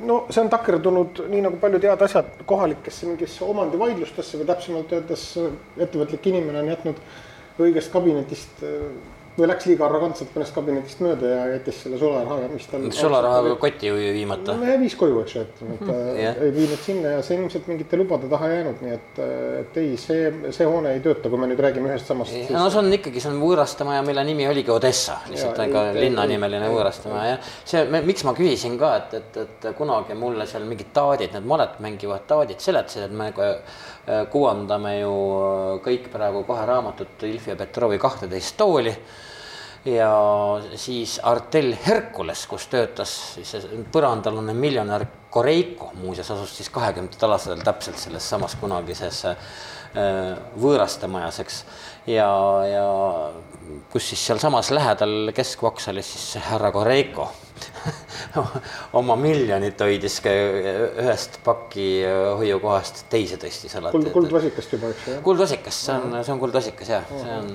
[SPEAKER 3] No see on takerdunud nii nagu paljud head asjad kohalikesse mingisse omandivaidlustesse või täpsemalt öeldes ettevõtlik inimene on jätnud õigest kabinetist või läks liiga arrogantselt mõnest kabinetist mööda ja jättis selle sularaha, mis tal.
[SPEAKER 2] sularaha kotti viimata.
[SPEAKER 3] no viis koju, eks ju, et, et yeah. ei viinud sinna ja see ilmselt mingite lubade taha jäänud, nii et, et ei, see, see hoone ei tööta, kui me nüüd räägime ühest samast.
[SPEAKER 2] no see on ikkagi, see on võõrastamaja, mille nimi oligi Odessa, lihtsalt ega linnanimeline võõrastamaja ja see, miks ma küsisin ka, et, et, et kunagi mulle seal mingid taadid, need malet mängivad taadid seletasid, et me kuvandame ju kõik praegu kohe raamatut Ilfi ja Petrovi kahteteist tooli ja siis Artel Hercules, kus töötas siis see põrandalune miljonär Koreiko, muuseas asus siis kahekümnendatel aastatel täpselt selles samas kunagises äh, võõrastemajas, eks. ja, ja kus siis sealsamas lähedal keskvoksalis siis härra Koreiko [laughs] oma miljonit hoidis ühest paki hoiukohast teise tõstis alati.
[SPEAKER 3] kuld, kuldvasikast juba, eks ju?
[SPEAKER 2] kuldvasikas, see on, see on kuldvasikas jah, see on,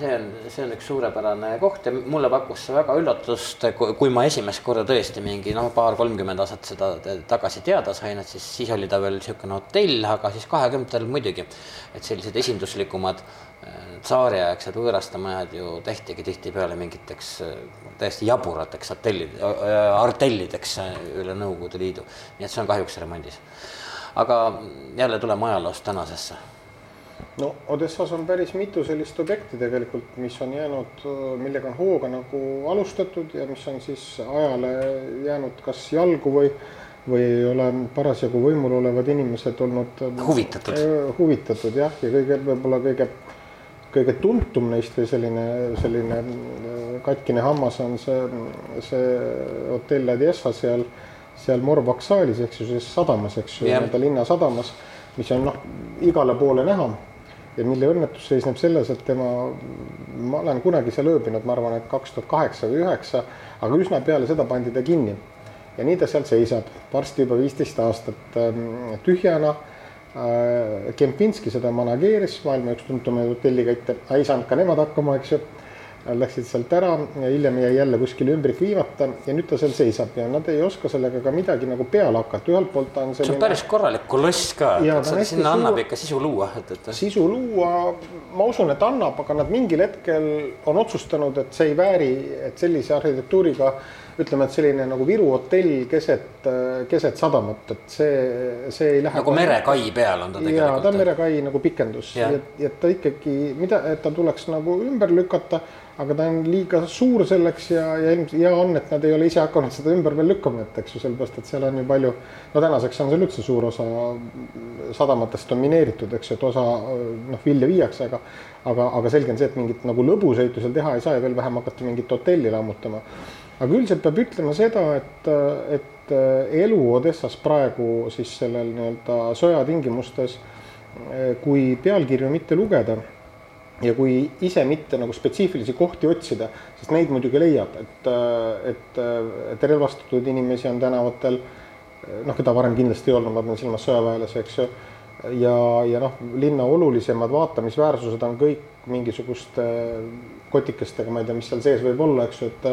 [SPEAKER 2] see on, see on üks suurepärane koht ja mulle pakkus see väga üllatust, kui ma esimest korda tõesti mingi noh, paar-kolmkümmend aastat seda tagasi teada sain, et siis, siis oli ta veel niisugune hotell, aga siis kahekümnendatel muidugi, et sellised esinduslikumad tsaariaegsed võõrastamajad ju tehtigi tihtipeale mingiteks täiesti jaburateks hotellid, artellideks üle Nõukogude Liidu. nii et see on kahjuks remondis. aga jälle tuleme ajaloost tänasesse.
[SPEAKER 3] no Odessas on päris mitu sellist objekti tegelikult, mis on jäänud, millega on hooga nagu alustatud ja mis on siis ajale jäänud kas jalgu või või ei ole parasjagu võimul olevad inimesed olnud
[SPEAKER 2] huvitatud,
[SPEAKER 3] huvitatud jah, ja kõige võib-olla kõige kõige tuntum neist või selline, selline äh, katkine hammas on see, see hotell Odessa seal, seal Morvaksaalis ehk siis sadamas, eks ju, nii-öelda linnasadamas, mis on noh, igale poole näha. Ja mille õnnetus seisneb selles, et tema, ma olen kunagi seal ööbinud, ma arvan, et kaks tuhat kaheksa või üheksa, aga üsna peale seda pandi ta kinni. ja nii ta seal seisab, varsti juba viisteist aastat ähm, tühjana Kempinski seda manageeris, maailma üks tuntumaid hotellikatte, ei saanud ka nemad hakkama, eks ju. Läksid sealt ära ja hiljem jäi jälle kuskile ümbrik viimata ja nüüd ta seal seisab ja nad ei oska sellega ka midagi nagu peale hakata, ühelt poolt ta on
[SPEAKER 2] selline. see on päris korralik koloss ka, sinna suur... annab ikka sisu luua, et, et.
[SPEAKER 3] sisu luua, ma usun, et annab, aga nad mingil hetkel on otsustanud, et see ei vääri, et sellise arhitektuuriga ütleme, et selline nagu Viru hotell keset, keset sadamat, et see, see ei lähe.
[SPEAKER 2] nagu merekai peal on ta tegelikult.
[SPEAKER 3] jaa, ta on merekai nagu pikendus ja, ja ta ikkagi, mida, et ta tuleks nagu ümber lükata, aga ta on liiga suur selleks ja, ja ilmselt hea on, et nad ei ole ise hakanud seda ümber veel lükkama, et eks ju, sellepärast et seal on ju palju, no tänaseks on seal üldse suur osa sadamatest domineeritud, eks ju, et osa noh, vilja viiakse, aga aga, aga selge on see, et mingit nagu lõbusõitu seal teha ei saa ja veel vähem hakata mingit hotelli lammutama aga üldiselt peab ütlema seda, et, et elu Odessas praegu siis sellel nii-öelda sõjatingimustes, kui pealkirju mitte lugeda ja kui ise mitte nagu spetsiifilisi kohti otsida, sest neid muidugi leiab, et, et, et relvastatud inimesi on tänavatel, noh, keda varem kindlasti ei olnud, ma pean silmas sõjaväelasi, eks ju, ja, ja noh, linna olulisemad vaatamisväärsused on kõik mingisuguste kotikestega, ma ei tea, mis seal sees võib olla, eks ju, et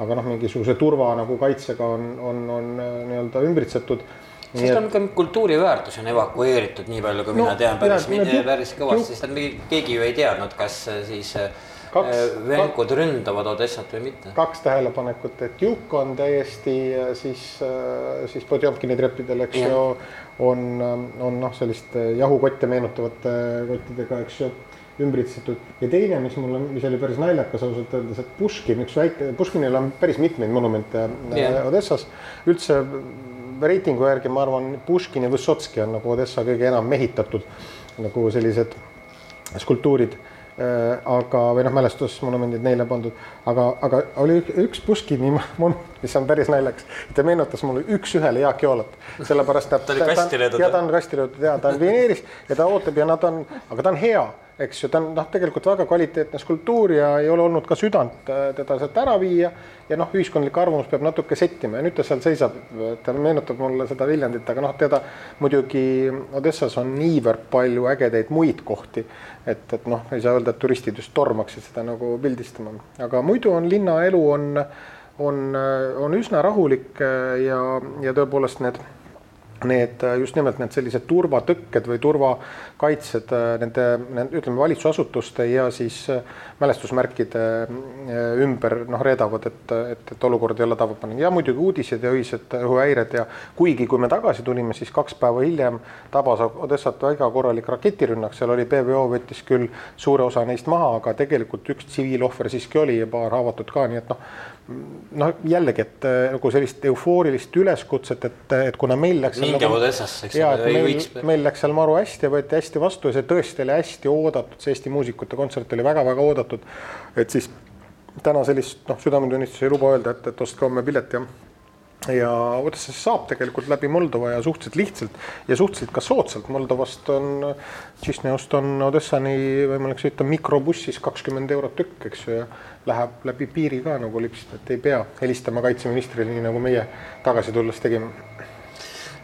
[SPEAKER 3] aga noh, mingisuguse turva nagu kaitsega on, on, on äh, nii-öelda ümbritsetud.
[SPEAKER 2] Siis ta on ka kultuuriväärtus on evakueeritud, nii palju kui no, mina tean päris, päris kõvasti, sest keegi ju ei teadnud, kas äh, siis äh, kaks, venkud ründavad Odessat või mitte.
[SPEAKER 3] kaks tähelepanekut, et Juk on täiesti siis, siis Podjomkini treppidel, eks ju, on, on noh, selliste jahukotte meenutavate kottidega, eks ju ümbritsetud ja teine, mis mulle, mis oli päris naljakas ausalt öeldes, et Puškin, üks väike, Puškinil on päris mitmeid monumente yeah. Odessas. üldse reitingu järgi ma arvan, Puškin ja Vysotski on nagu Odessa kõige enam mehitatud nagu sellised skulptuurid äh, aga, või noh, mälestusmonumendid neile pandud, aga, aga oli üks Puškini [laughs] monument, mis on päris naljakas. ta meenutas mulle üks-ühele Jaak Joolat, sellepärast
[SPEAKER 2] et ta oli kasti löödud.
[SPEAKER 3] ja ta on kasti löödud ja ta on vineeris ja ta ootab ja nad on, aga ta on hea eks ju, ta on noh, tegelikult väga kvaliteetne skulptuur ja ei ole olnud ka südant äh, teda sealt ära viia. ja noh, ühiskondlik arvamus peab natuke settima ja nüüd ta seal seisab, ta meenutab mulle seda Viljandit, aga noh, teda muidugi Odessas on niivõrd palju ägedaid muid kohti. et, et noh, ei saa öelda, et turistid just tormaksid seda nagu pildistama, aga muidu on linnaelu on, on, on üsna rahulik äh, ja, ja tõepoolest need need just nimelt need sellised turvatõkked või turvakaitsed nende, nende, ütleme, valitsusasutuste ja siis mälestusmärkide ümber noh, reedavad, et, et, et olukord ei ole tavapärane. Ja muidugi uudised ja öised õhuhäired ja kuigi, kui me tagasi tulime, siis kaks päeva hiljem tabas Odessat väga korralik raketirünnak, seal oli PVO võttis küll suure osa neist maha, aga tegelikult üks tsiviilohver siiski oli ja paar haavatut ka, nii et noh, noh, jällegi, et äh, nagu sellist eufoorilist üleskutset, et, et kuna meil läks.
[SPEAKER 2] minge nagu, Odessasse, eks
[SPEAKER 3] ole. meil, meil läks seal maru hästi ja võeti hästi vastu ja see tõesti oli hästi oodatud, see Eesti muusikute kontsert oli väga-väga oodatud. et siis täna sellist noh, südametunnistuse ei luba öelda, et, et ostke homme pilet ja ja Odessasse saab tegelikult läbi Moldova ja suhteliselt lihtsalt ja suhteliselt ka soodsalt. Moldovast on, Tšisneost on Odessani võimalik sõita mikrobussis kakskümmend eurot tükk, eks ju, ja läheb läbi piiri ka nagu lipsida, et ei pea helistama kaitseministrile, nii nagu meie tagasi tulles tegime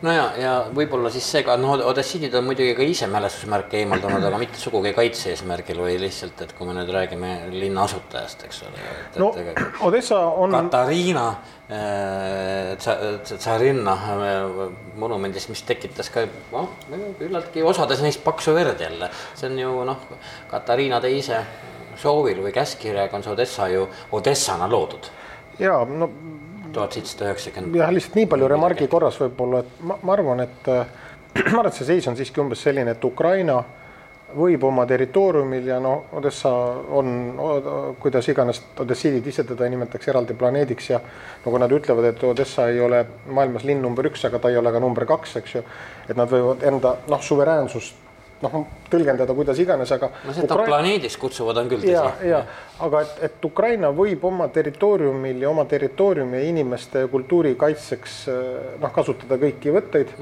[SPEAKER 2] no ja, ja võib-olla siis see ka, noh, Odessidid on muidugi ka ise mälestusmärke eemaldanud, aga mitte sugugi kaitse-eesmärgil, või lihtsalt, et kui me nüüd räägime linna asutajast, eks ole.
[SPEAKER 3] no Odessa on.
[SPEAKER 2] Katariina äh, tsarinna äh, monumendis, mis tekitas ka noh, küllaltki osades neist paksu verd jälle, see on ju noh, Katariina teise soovil või käskkirjaga on see Odessa ju Odessana loodud.
[SPEAKER 3] ja no
[SPEAKER 2] tuhat seitsesada üheksakümmend.
[SPEAKER 3] jah, lihtsalt nii palju remargi korras võib-olla, et ma, ma arvan, et [clears throat] ma arvan, et see seis on siiski umbes selline, et Ukraina võib oma territooriumil ja no Odessa on, kuidas iganes odessiidid ise teda nimetaks eraldi planeediks ja nagu nad ütlevad, et Odessa ei ole maailmas linn number üks, aga ta ei ole ka number kaks, eks ju. et nad võivad enda noh, suveräänsust noh, tõlgendada kuidas iganes, aga.
[SPEAKER 2] no seda Ukra... planeediks kutsuvad on küll tõsi.
[SPEAKER 3] ja, ja aga et, et Ukraina võib oma territooriumil ja oma territooriumi ja inimeste kultuuri kaitseks noh, kasutada kõiki võtteid.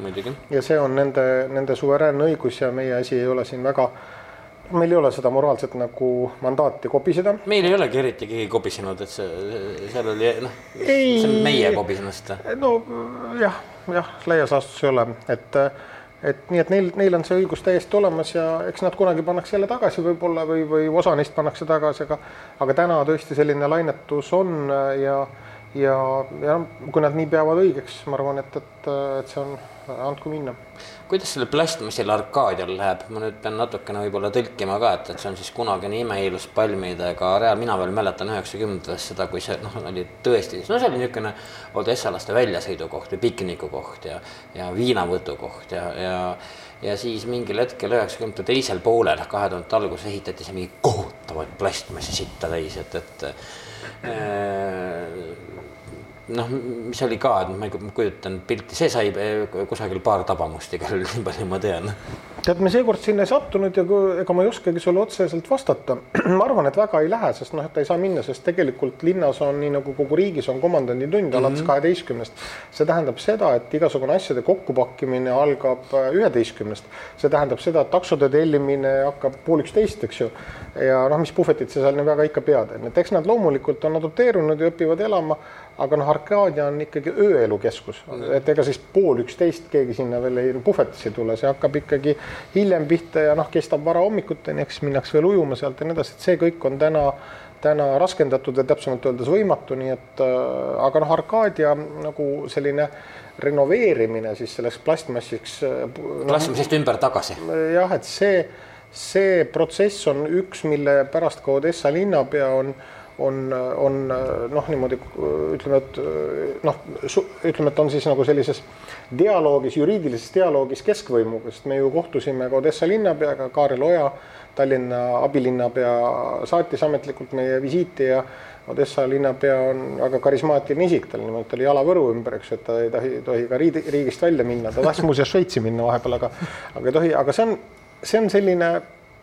[SPEAKER 3] ja see on nende, nende suveräänne õigus ja meie asi ei ole siin väga meil ei ole seda moraalset nagu mandaati kobiseda.
[SPEAKER 2] meil ei olegi eriti keegi kobisenud, et see, seal oli noh, see on meie kobisenud seda.
[SPEAKER 3] no jah, jah, laias laastus ei ole, et et nii, et neil, neil on see õigus täiesti olemas ja eks nad kunagi pannakse jälle tagasi võib-olla või, või osa neist pannakse tagasi, aga aga täna tõesti selline lainetus on ja ja, ja kui nad nii peavad õigeks, ma arvan, et, et, et see on, andku minna.
[SPEAKER 2] kuidas sellel plastmassil Arkaadial läheb, ma nüüd pean natukene võib-olla tõlkima ka, et, et see on siis kunagine imeilus palmidega areaal, mina veel mäletan üheksakümnendatest seda, kui see noh, oli tõesti, no see oli niisugune odessalaste väljasõidukoht või piknikukoht ja, ja viinavõtukoht ja, ja ja siis mingil hetkel üheksakümnendate teisel poolel, kahe tuhandete alguses ehitati see mingi kohutavaid plastmassi sitta täis, et, et äh, noh, mis oli ka, et ma kujutan pilti, see sai eh, kusagil paar tabamust igal juhul, [laughs] nii palju ma tean.
[SPEAKER 3] tead, me seekord sinna ei sattunud ja ega ma ei oskagi sulle otseselt vastata. [clears throat] ma arvan, et väga ei lähe, sest noh, et ta ei saa minna, sest tegelikult linnas on nii nagu kogu riigis on komandanditund alates mhm. kaheteistkümnest mm -hmm.. see tähendab seda, et igasugune asjade kokkupakkimine algab äh, üheteistkümnest. see tähendab seda, et taksode tellimine hakkab pool üksteist, eks ju. ja noh, mis puhvetit sa seal nii väga ikka pead, et eks nad loomulikult on adopteerunud ja õpivad elama aga noh, Arkadia on ikkagi ööelukeskus, et ega siis pool üksteist keegi sinna veel ei puhvetisse ei tule, see hakkab ikkagi hiljem pihta ja noh, kestab varahommikuteni, eks minnakse veel ujuma sealt ja nii edasi, et see kõik on täna, täna raskendatud ja täpsemalt öeldes võimatu, nii et äh, aga noh, Arkadia nagu selline renoveerimine siis selleks plastmassiks
[SPEAKER 2] no,. plastmassist ümber tagasi.
[SPEAKER 3] jah, et see, see protsess on üks, mille pärast ka Odessa linnapea on on, on noh, niimoodi ütleme, et noh, ütleme, et on siis nagu sellises dialoogis, juriidilises dialoogis keskvõimuga, sest me ju kohtusime ka Odessa linnapeaga, Kaarel Oja, Tallinna abilinnapea saatis ametlikult meie visiiti ja Odessa linnapea on väga karismaatiline isik, tal nimelt oli jala Võru ümber, eks ju, et ta ei tohi, tohi ka riidi, riigist välja minna, ta tahtis muuseas Šveitsi minna vahepeal, aga aga ei tohi, aga see on, see on selline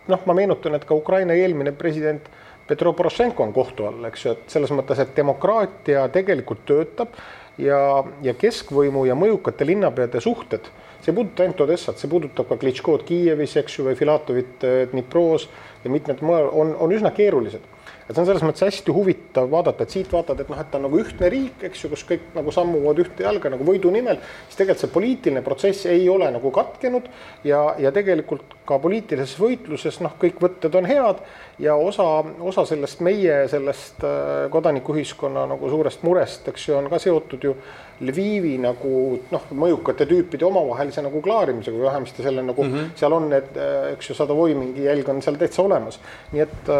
[SPEAKER 3] noh, ma meenutan, et ka Ukraina eelmine president Petro Porošenko on kohtu all, eks ju, et selles mõttes, et demokraatia tegelikult töötab ja, ja keskvõimu ja mõjukate linnapeade suhted, see ei puuduta ainult Odessat, see puudutab ka Klitškod Kiievis, eks ju, või Filatovit äh, Dnipros ja mitmed mujal on, on üsna keerulised et see on selles mõttes hästi huvitav vaadata, et siit vaatad, et noh, et ta on nagu ühtne riik, eks ju, kus kõik nagu sammuvad ühte jalga nagu võidu nimel, siis tegelikult see poliitiline protsess ei ole nagu katkenud ja, ja tegelikult ka poliitilises võitluses noh, kõik võtted on head ja osa, osa sellest meie sellest äh, kodanikuühiskonna nagu suurest murest, eks ju, on ka seotud ju Lvivi nagu noh, mõjukate tüüpide omavahelise nagu klaarimisega või vähemasti selle nagu mm -hmm. seal on need, eks ju, Sadovoi mingi jälg on seal täitsa olemas. nii et,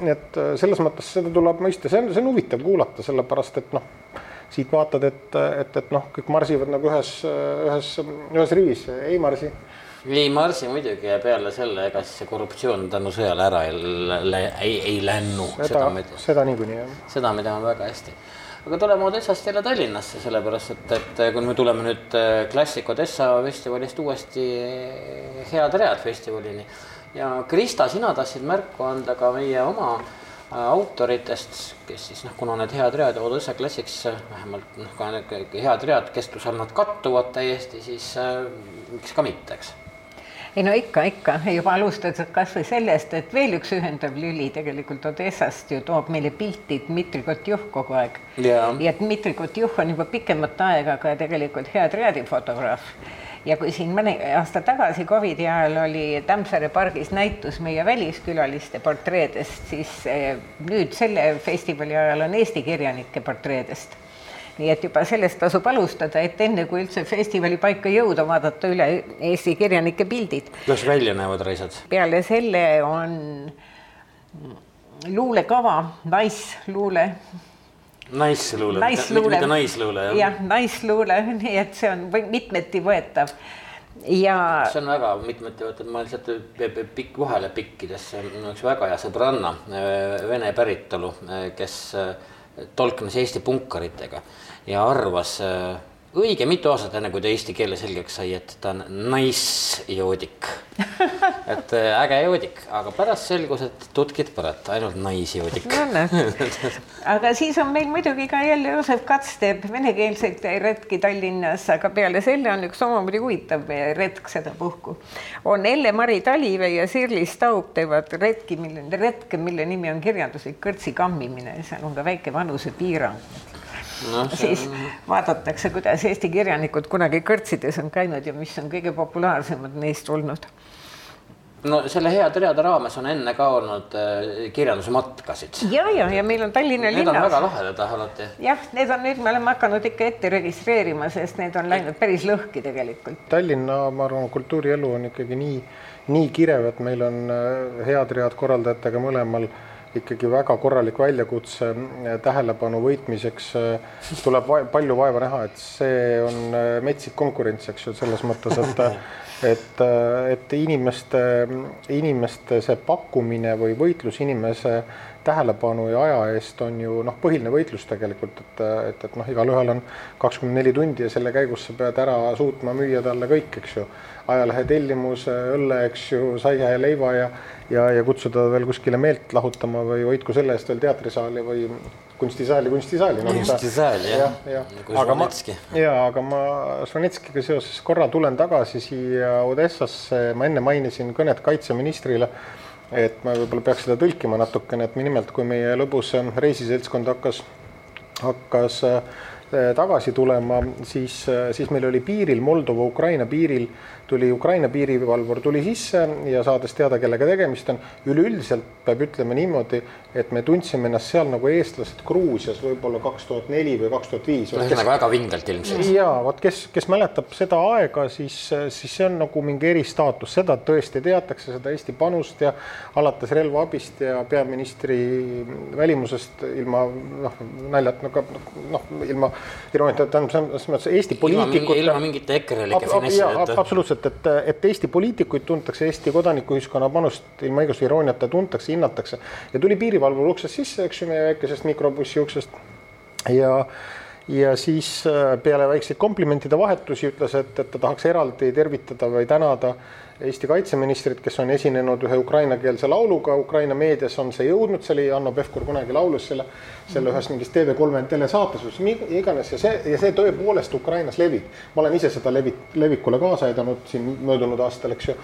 [SPEAKER 3] nii et selles mõttes seda tuleb mõista, see on, see on huvitav kuulata, sellepärast et noh, siit vaatad, et, et, et noh, kõik marsivad nagu ühes, ühes, ühes rivis, ei marsi
[SPEAKER 2] ei marsi muidugi ja peale selle, ega siis see korruptsioon tänu sõjale ära ei, ei, ei lännu.
[SPEAKER 3] seda, seda niikuinii jah.
[SPEAKER 2] seda me teame väga hästi aga tuleme Odessast jälle Tallinnasse, sellepärast et, et kui me tuleme nüüd äh, Klassik Odessa festivalist uuesti äh, Head Read festivalini. Ja Krista, sina tahtsid märku anda ka meie oma äh, autoritest, kes siis noh, kuna need head read Odessa Classics vähemalt noh, ka need head read kestvusel nad kattuvad täiesti, siis miks ka mitte, eks
[SPEAKER 4] ei no ikka, ikka, juba alustades kasvõi sellest, et veel üks ühendav lüli tegelikult Odessast ju toob meile pilti Dmitri Kotjuh kogu aeg. Yeah.. ja Dmitri Kotjuh on juba pikemat aega ka tegelikult hea triaadifotograaf ja kui siin mõni aasta tagasi Covidi ajal oli Tammsaare pargis näitus meie väliskülaliste portreedest, siis eh, nüüd selle festivali ajal on Eesti kirjanike portreedest nii et juba sellest tasub alustada, et enne kui üldse festivali paika jõuda, vaadata üle Eesti kirjanike pildid.
[SPEAKER 2] kuidas välja näevad raisad?
[SPEAKER 4] peale selle on luulekava, naisluule
[SPEAKER 2] naisluule,
[SPEAKER 4] mitte
[SPEAKER 2] naisluule,
[SPEAKER 4] jah? jah, naisluule, [laughs] nii et see on mitmeti võetav ja.
[SPEAKER 2] see on väga mitmeti võetav, ma lihtsalt pikk vahele pikkides, see on üks väga hea sõbranna, vene päritolu, kes tolknes Eesti punkaritega ja arvas äh, õige mitu aastat, enne kui ta eesti keele selgeks sai, et ta on naisjoodik. [laughs] Et äh, äge joodik, aga pärast selgus, et tutkid põrata, ainult naisjoodik. [laughs]
[SPEAKER 4] Aga siis on meil muidugi ka jälle Joosep Kats teeb venekeelseid retki Tallinnas, aga peale selle on üks omamoodi huvitav retk sedapuhku. on Elle-Mari Talivee ja Sirlis Taub teevad retki, mille, retke, mille nimi on kirjanduslik kõrtsi kammimine, seal on ka väike vanusepiirang no,. [laughs] siis on... vaadatakse, kuidas Eesti kirjanikud kunagi kõrtsides on käinud ja mis on kõige populaarsemad neist olnud
[SPEAKER 2] no selle Heade reade raames on enne ka olnud äh, kirjandusmatkasid.
[SPEAKER 4] ja, ja, ja meil on Tallinna linnas.
[SPEAKER 2] Need on väga lahedad alati.
[SPEAKER 4] jah, need on nüüd, me oleme hakanud ikka ette registreerima, sest need on läinud päris lõhki tegelikult.
[SPEAKER 3] Tallinna, ma arvan, kultuurielu on ikkagi nii, nii kirev, et meil on äh, head read korraldajatega mõlemal ikkagi väga korralik väljakutse eh, tähelepanu võitmiseks eh, tuleb va palju vaeva näha, et see on eh, metsik konkurents, eks ju, selles mõttes, et [laughs] et, et inimeste, inimeste see pakkumine või võitlus inimese tähelepanu ja aja eest on ju noh, põhiline võitlus tegelikult, et, et, et noh, igalühel on kakskümmend neli tundi ja selle käigus sa pead ära suutma müüa talle kõik, eks ju ajalehe tellimuse, õlle, eks ju, saia ja leiva ja ja, ja kutsuda veel kuskile meelt lahutama või hoidku selle eest veel teatrisaali või kunstisaali, kunstisaali
[SPEAKER 2] no,. kunstisaal jah ja,, ja.
[SPEAKER 3] aga ma, ja aga ma Žvanetskiga seoses korra tulen tagasi siia Odessasse, ma enne mainisin kõnet kaitseministrile, et ma võib-olla peaks seda tõlkima natukene, et nimelt kui meie lõbus reisiseltskond hakkas, hakkas äh, tagasi tulema, siis, siis meil oli piiril, Moldova-Ukraina piiril tuli Ukraina piirivalvur tuli sisse ja saades teada, kellega tegemist on, üleüldiselt peab ütlema niimoodi, et me tundsime ennast seal nagu eestlased Gruusias võib-olla kaks tuhat neli või kaks tuhat viis.
[SPEAKER 2] ühesõnaga väga vingelt ilmselt.
[SPEAKER 3] ja vot, kes, kes mäletab seda aega, siis, siis see on nagu mingi eristaatus, seda tõesti teatakse, seda Eesti panust ja alates relvaabist ja peaministri välimusest ilma noh, naljat nagu noh, ilma irooniat, tähendab selles mõttes Eesti poliitikute.
[SPEAKER 2] ilma mingite EKRE-like finessideta.
[SPEAKER 3] absoluutselt et, et Eesti poliitikuid tuntakse, Eesti kodanikuühiskonna panust ilma igasuguse irooniata tuntakse, hinnatakse ja tuli piirivalvur uksest sisse, eks ju, meie väikesest mikrobussi uksest ja ja siis peale väikseid komplimentide vahetusi ütles, et, et ta tahaks eraldi tervitada või tänada Eesti kaitseministrit, kes on esinenud ühe ukrainakeelse lauluga, Ukraina meedias on see jõudnud, see oli Hanno Pevkur kunagi laulus selle, selle ühes mingis TV3 telesaates iganes ja see, ja see tõepoolest Ukrainas levib. ma olen ise seda levi-, levikule kaasa aidanud siin möödunud aastal, eks ju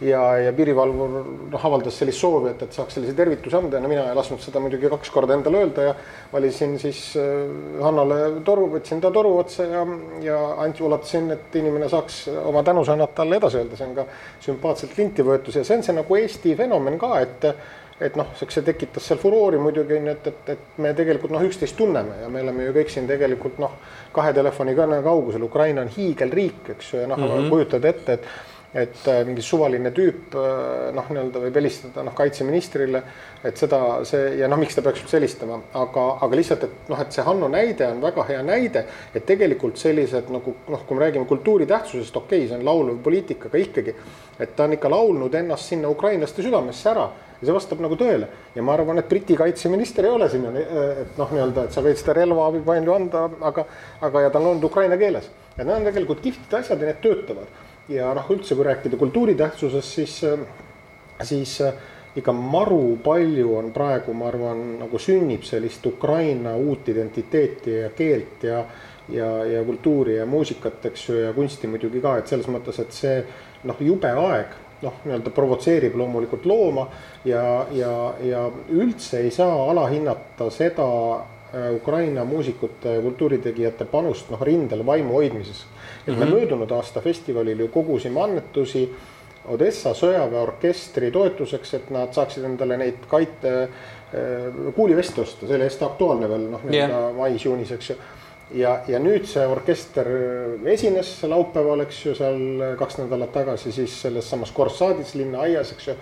[SPEAKER 3] ja, ja piirivalvur noh, avaldas sellist soovi, et, et saaks sellise tervituse anda. Ja no mina ei lasknud seda muidugi kaks korda endale öelda ja valisin siis äh, Hannale toru, võtsin ta toru otsa ja, ja andsin, ulatasin, et inimene saaks oma tänusõnad talle edasi öelda, see on ka sümpaatselt linti võetud ja see on see nagu Eesti fenomen ka, et et noh, see tekitas seal furoori muidugi onju, et, et, et me tegelikult noh, üksteist tunneme ja me oleme ju kõik siin tegelikult noh, kahe telefonikõne kaugusel, Ukraina on hiigelriik, eks ju, ja noh mm -hmm., kujutad ette, et et äh, mingi suvaline tüüp äh, noh, nii-öelda võib helistada noh, kaitseministrile, et seda, see ja noh, miks ta peaks üldse helistama, aga, aga lihtsalt, et noh, et see Hanno näide on väga hea näide, et tegelikult sellised nagu noh, kui me räägime kultuuri tähtsusest, okei okay,, see on lauluv poliitika, aga ikkagi, et ta on ikka laulnud ennast sinna ukrainlaste südamesse ära ja see vastab nagu tõele. Ja ma arvan, et Briti kaitseminister ei ole sinna, et noh, nii-öelda, et sa võid seda relvaabi palju anda, aga, aga ja ta on ukraina keeles. Ja need on tegelikult kihvtid asjad ja need töötavad ja noh, üldse kui rääkida kultuuri tähtsusest, siis, siis ikka maru palju on praegu, ma arvan, nagu sünnib sellist Ukraina uut identiteeti ja keelt ja ja, ja kultuuri ja muusikat, eks ju, ja kunsti muidugi ka, et selles mõttes, et see noh, jube aeg noh, nii-öelda provotseerib loomulikult looma ja, ja, ja üldse ei saa alahinnata seda äh, Ukraina muusikute ja kultuuritegijate panust noh, rindel vaimu hoidmises et mm -hmm. me möödunud aasta festivalil ju kogusime annetusi Odessa sõjaväeorkestri toetuseks, et nad saaksid endale neid kaite äh, kuuliveste osta, see oli hästi aktuaalne veel noh, nii-öelda yeah. mais-juunis, eks ju. ja, ja nüüd see orkester esines laupäeval, eks ju, seal kaks nädalat tagasi siis selles samas Korssaadis linnaaias, eks ju.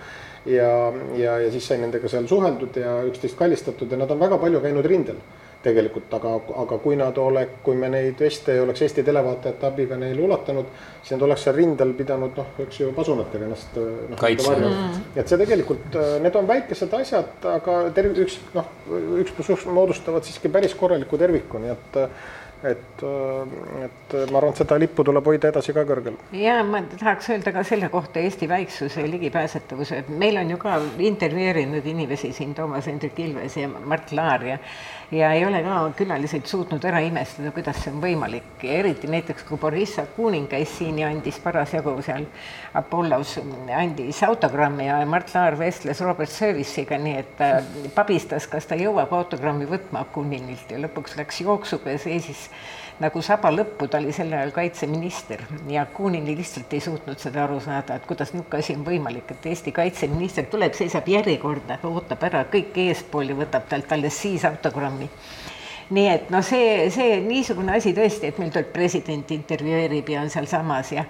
[SPEAKER 3] ja, ja, ja siis sai nendega seal suheldud ja üksteist kallistatud ja nad on väga palju käinud rindel tegelikult, aga, aga kui nad ole, kui me neid veste ei oleks Eesti televaatajate abiga neile ulatanud, siis nad oleks seal rindel pidanud noh, eks ju pasunatega ennast noh,
[SPEAKER 2] kaitsma. mm..
[SPEAKER 3] et see tegelikult, need on väikesed asjad, aga terv-, üks noh, üks pluss üks moodustavad siiski päris korraliku terviku, nii et et, et ma arvan, et seda lippu tuleb hoida edasi ka kõrgel.
[SPEAKER 4] ja ma tahaks öelda ka selle kohta Eesti väiksuse ja ligipääsetavuse, et meil on ju ka intervjueerinud inimesi siin Toomas Hendrik Ilves ja Mart Laar ja ja ei ole ka külalised suutnud ära imestada, kuidas see on võimalik. Ja eriti näiteks, kui Boris Akunin käis siin ja andis parasjagu seal Apollos, andis autogrammi ja Mart Laar vestles Robert Service'iga, nii et ta pabistas, kas ta jõuab autogrammi võtma Akuninilt ja lõpuks läks jooksuga ja seisis nagu saba lõppu, ta oli sel ajal kaitseminister ja Kunini lihtsalt ei suutnud seda aru saada, et kuidas niisugune asi on võimalik, et Eesti kaitseminister tuleb, seisab järjekorda, ootab ära kõik eespool ja võtab talt alles siis autogrammi. Nii et noh, see, see niisugune asi tõesti, et meil tuleb president intervjueerib ja on sealsamas ja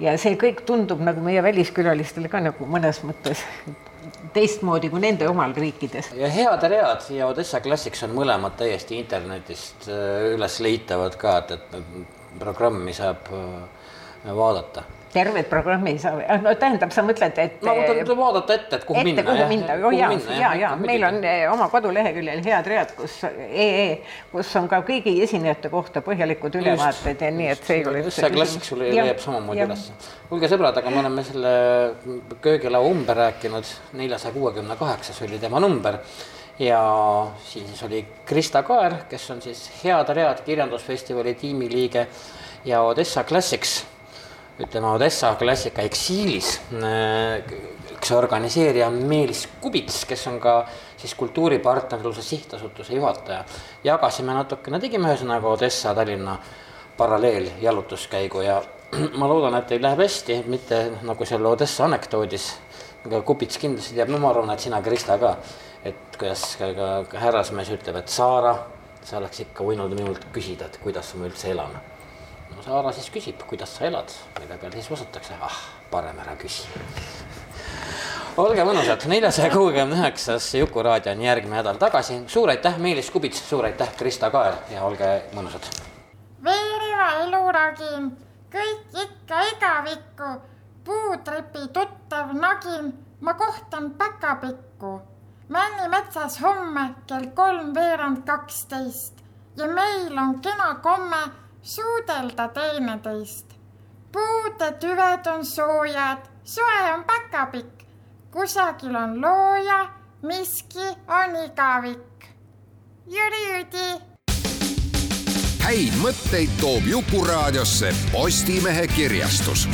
[SPEAKER 4] ja see kõik tundub nagu meie väliskülalistele ka nagu mõnes mõttes teistmoodi kui nende omal riikides.
[SPEAKER 2] ja Head read ja Odessa Classics on mõlemad täiesti internetist äh, üles leitavad ka, et, et programmi saab äh, vaadata
[SPEAKER 4] tervet programmi ei saa, ah, no tähendab, sa mõtled, et
[SPEAKER 2] ma mõtlen vaadata ette, et kuhu
[SPEAKER 4] ette,
[SPEAKER 2] minna.
[SPEAKER 4] kuhu minna, oh jaa, ja, ja meil on eh, oma koduleheküljel head read, kus ee, kus on ka kõigi esinejate kohta põhjalikud ülevaated ja nii, et see ei ole
[SPEAKER 2] üldse see klassik sul leiab samamoodi ülesse. kuulge, sõbrad, aga me oleme selle köögilaua umbe rääkinud, neljasaja kuuekümne kaheksas oli tema number. Ja siis oli Krista Kaer, kes on siis Head Read kirjandusfestivali tiimiliige ja Odessa Classics ütleme, Odessa klassika eksiilis üks organiseerija on Meelis Kubits, kes on ka siis kultuuripartnerluse sihtasutuse juhataja. jagasime natukene, tegime ühesõnaga Odessa, Tallinna paralleeljalutuskäigu ja [clears throat] ma loodan, et teil läheb hästi, mitte nagu selle Odessa anekdoodis. Kubits kindlasti teab, no ma arvan, et sina, Krista ka, et kuidas ka, ka härrasmees ütleb, et Saara, sa oleks ikka võinud minult küsida, et kuidas ma üldse elan Saara siis küsib, kuidas sa elad, mille peale siis vastatakse, ah, parem ära küsi. olge mõnusad, neljasaja kuuekümne üheksas Jukuraadio on järgmine nädal tagasi. suur aitäh, Meelis Kubits, suur aitäh, Krista Kaer ja olge mõnusad.
[SPEAKER 1] veeriva eluragin, kõik ikka igavikku, puutripi tuttav nagin, ma kohtan päkapikku. Männimetsas homme kell kolmveerand kaksteist ja meil on kena komme suudelda teineteist. puude tüved on soojad, soe on päkapikk, kusagil on looja, miski on igavik. Jüri-Jüdi
[SPEAKER 5] häid mõtteid toob Jukuraadiosse Postimehe kirjastus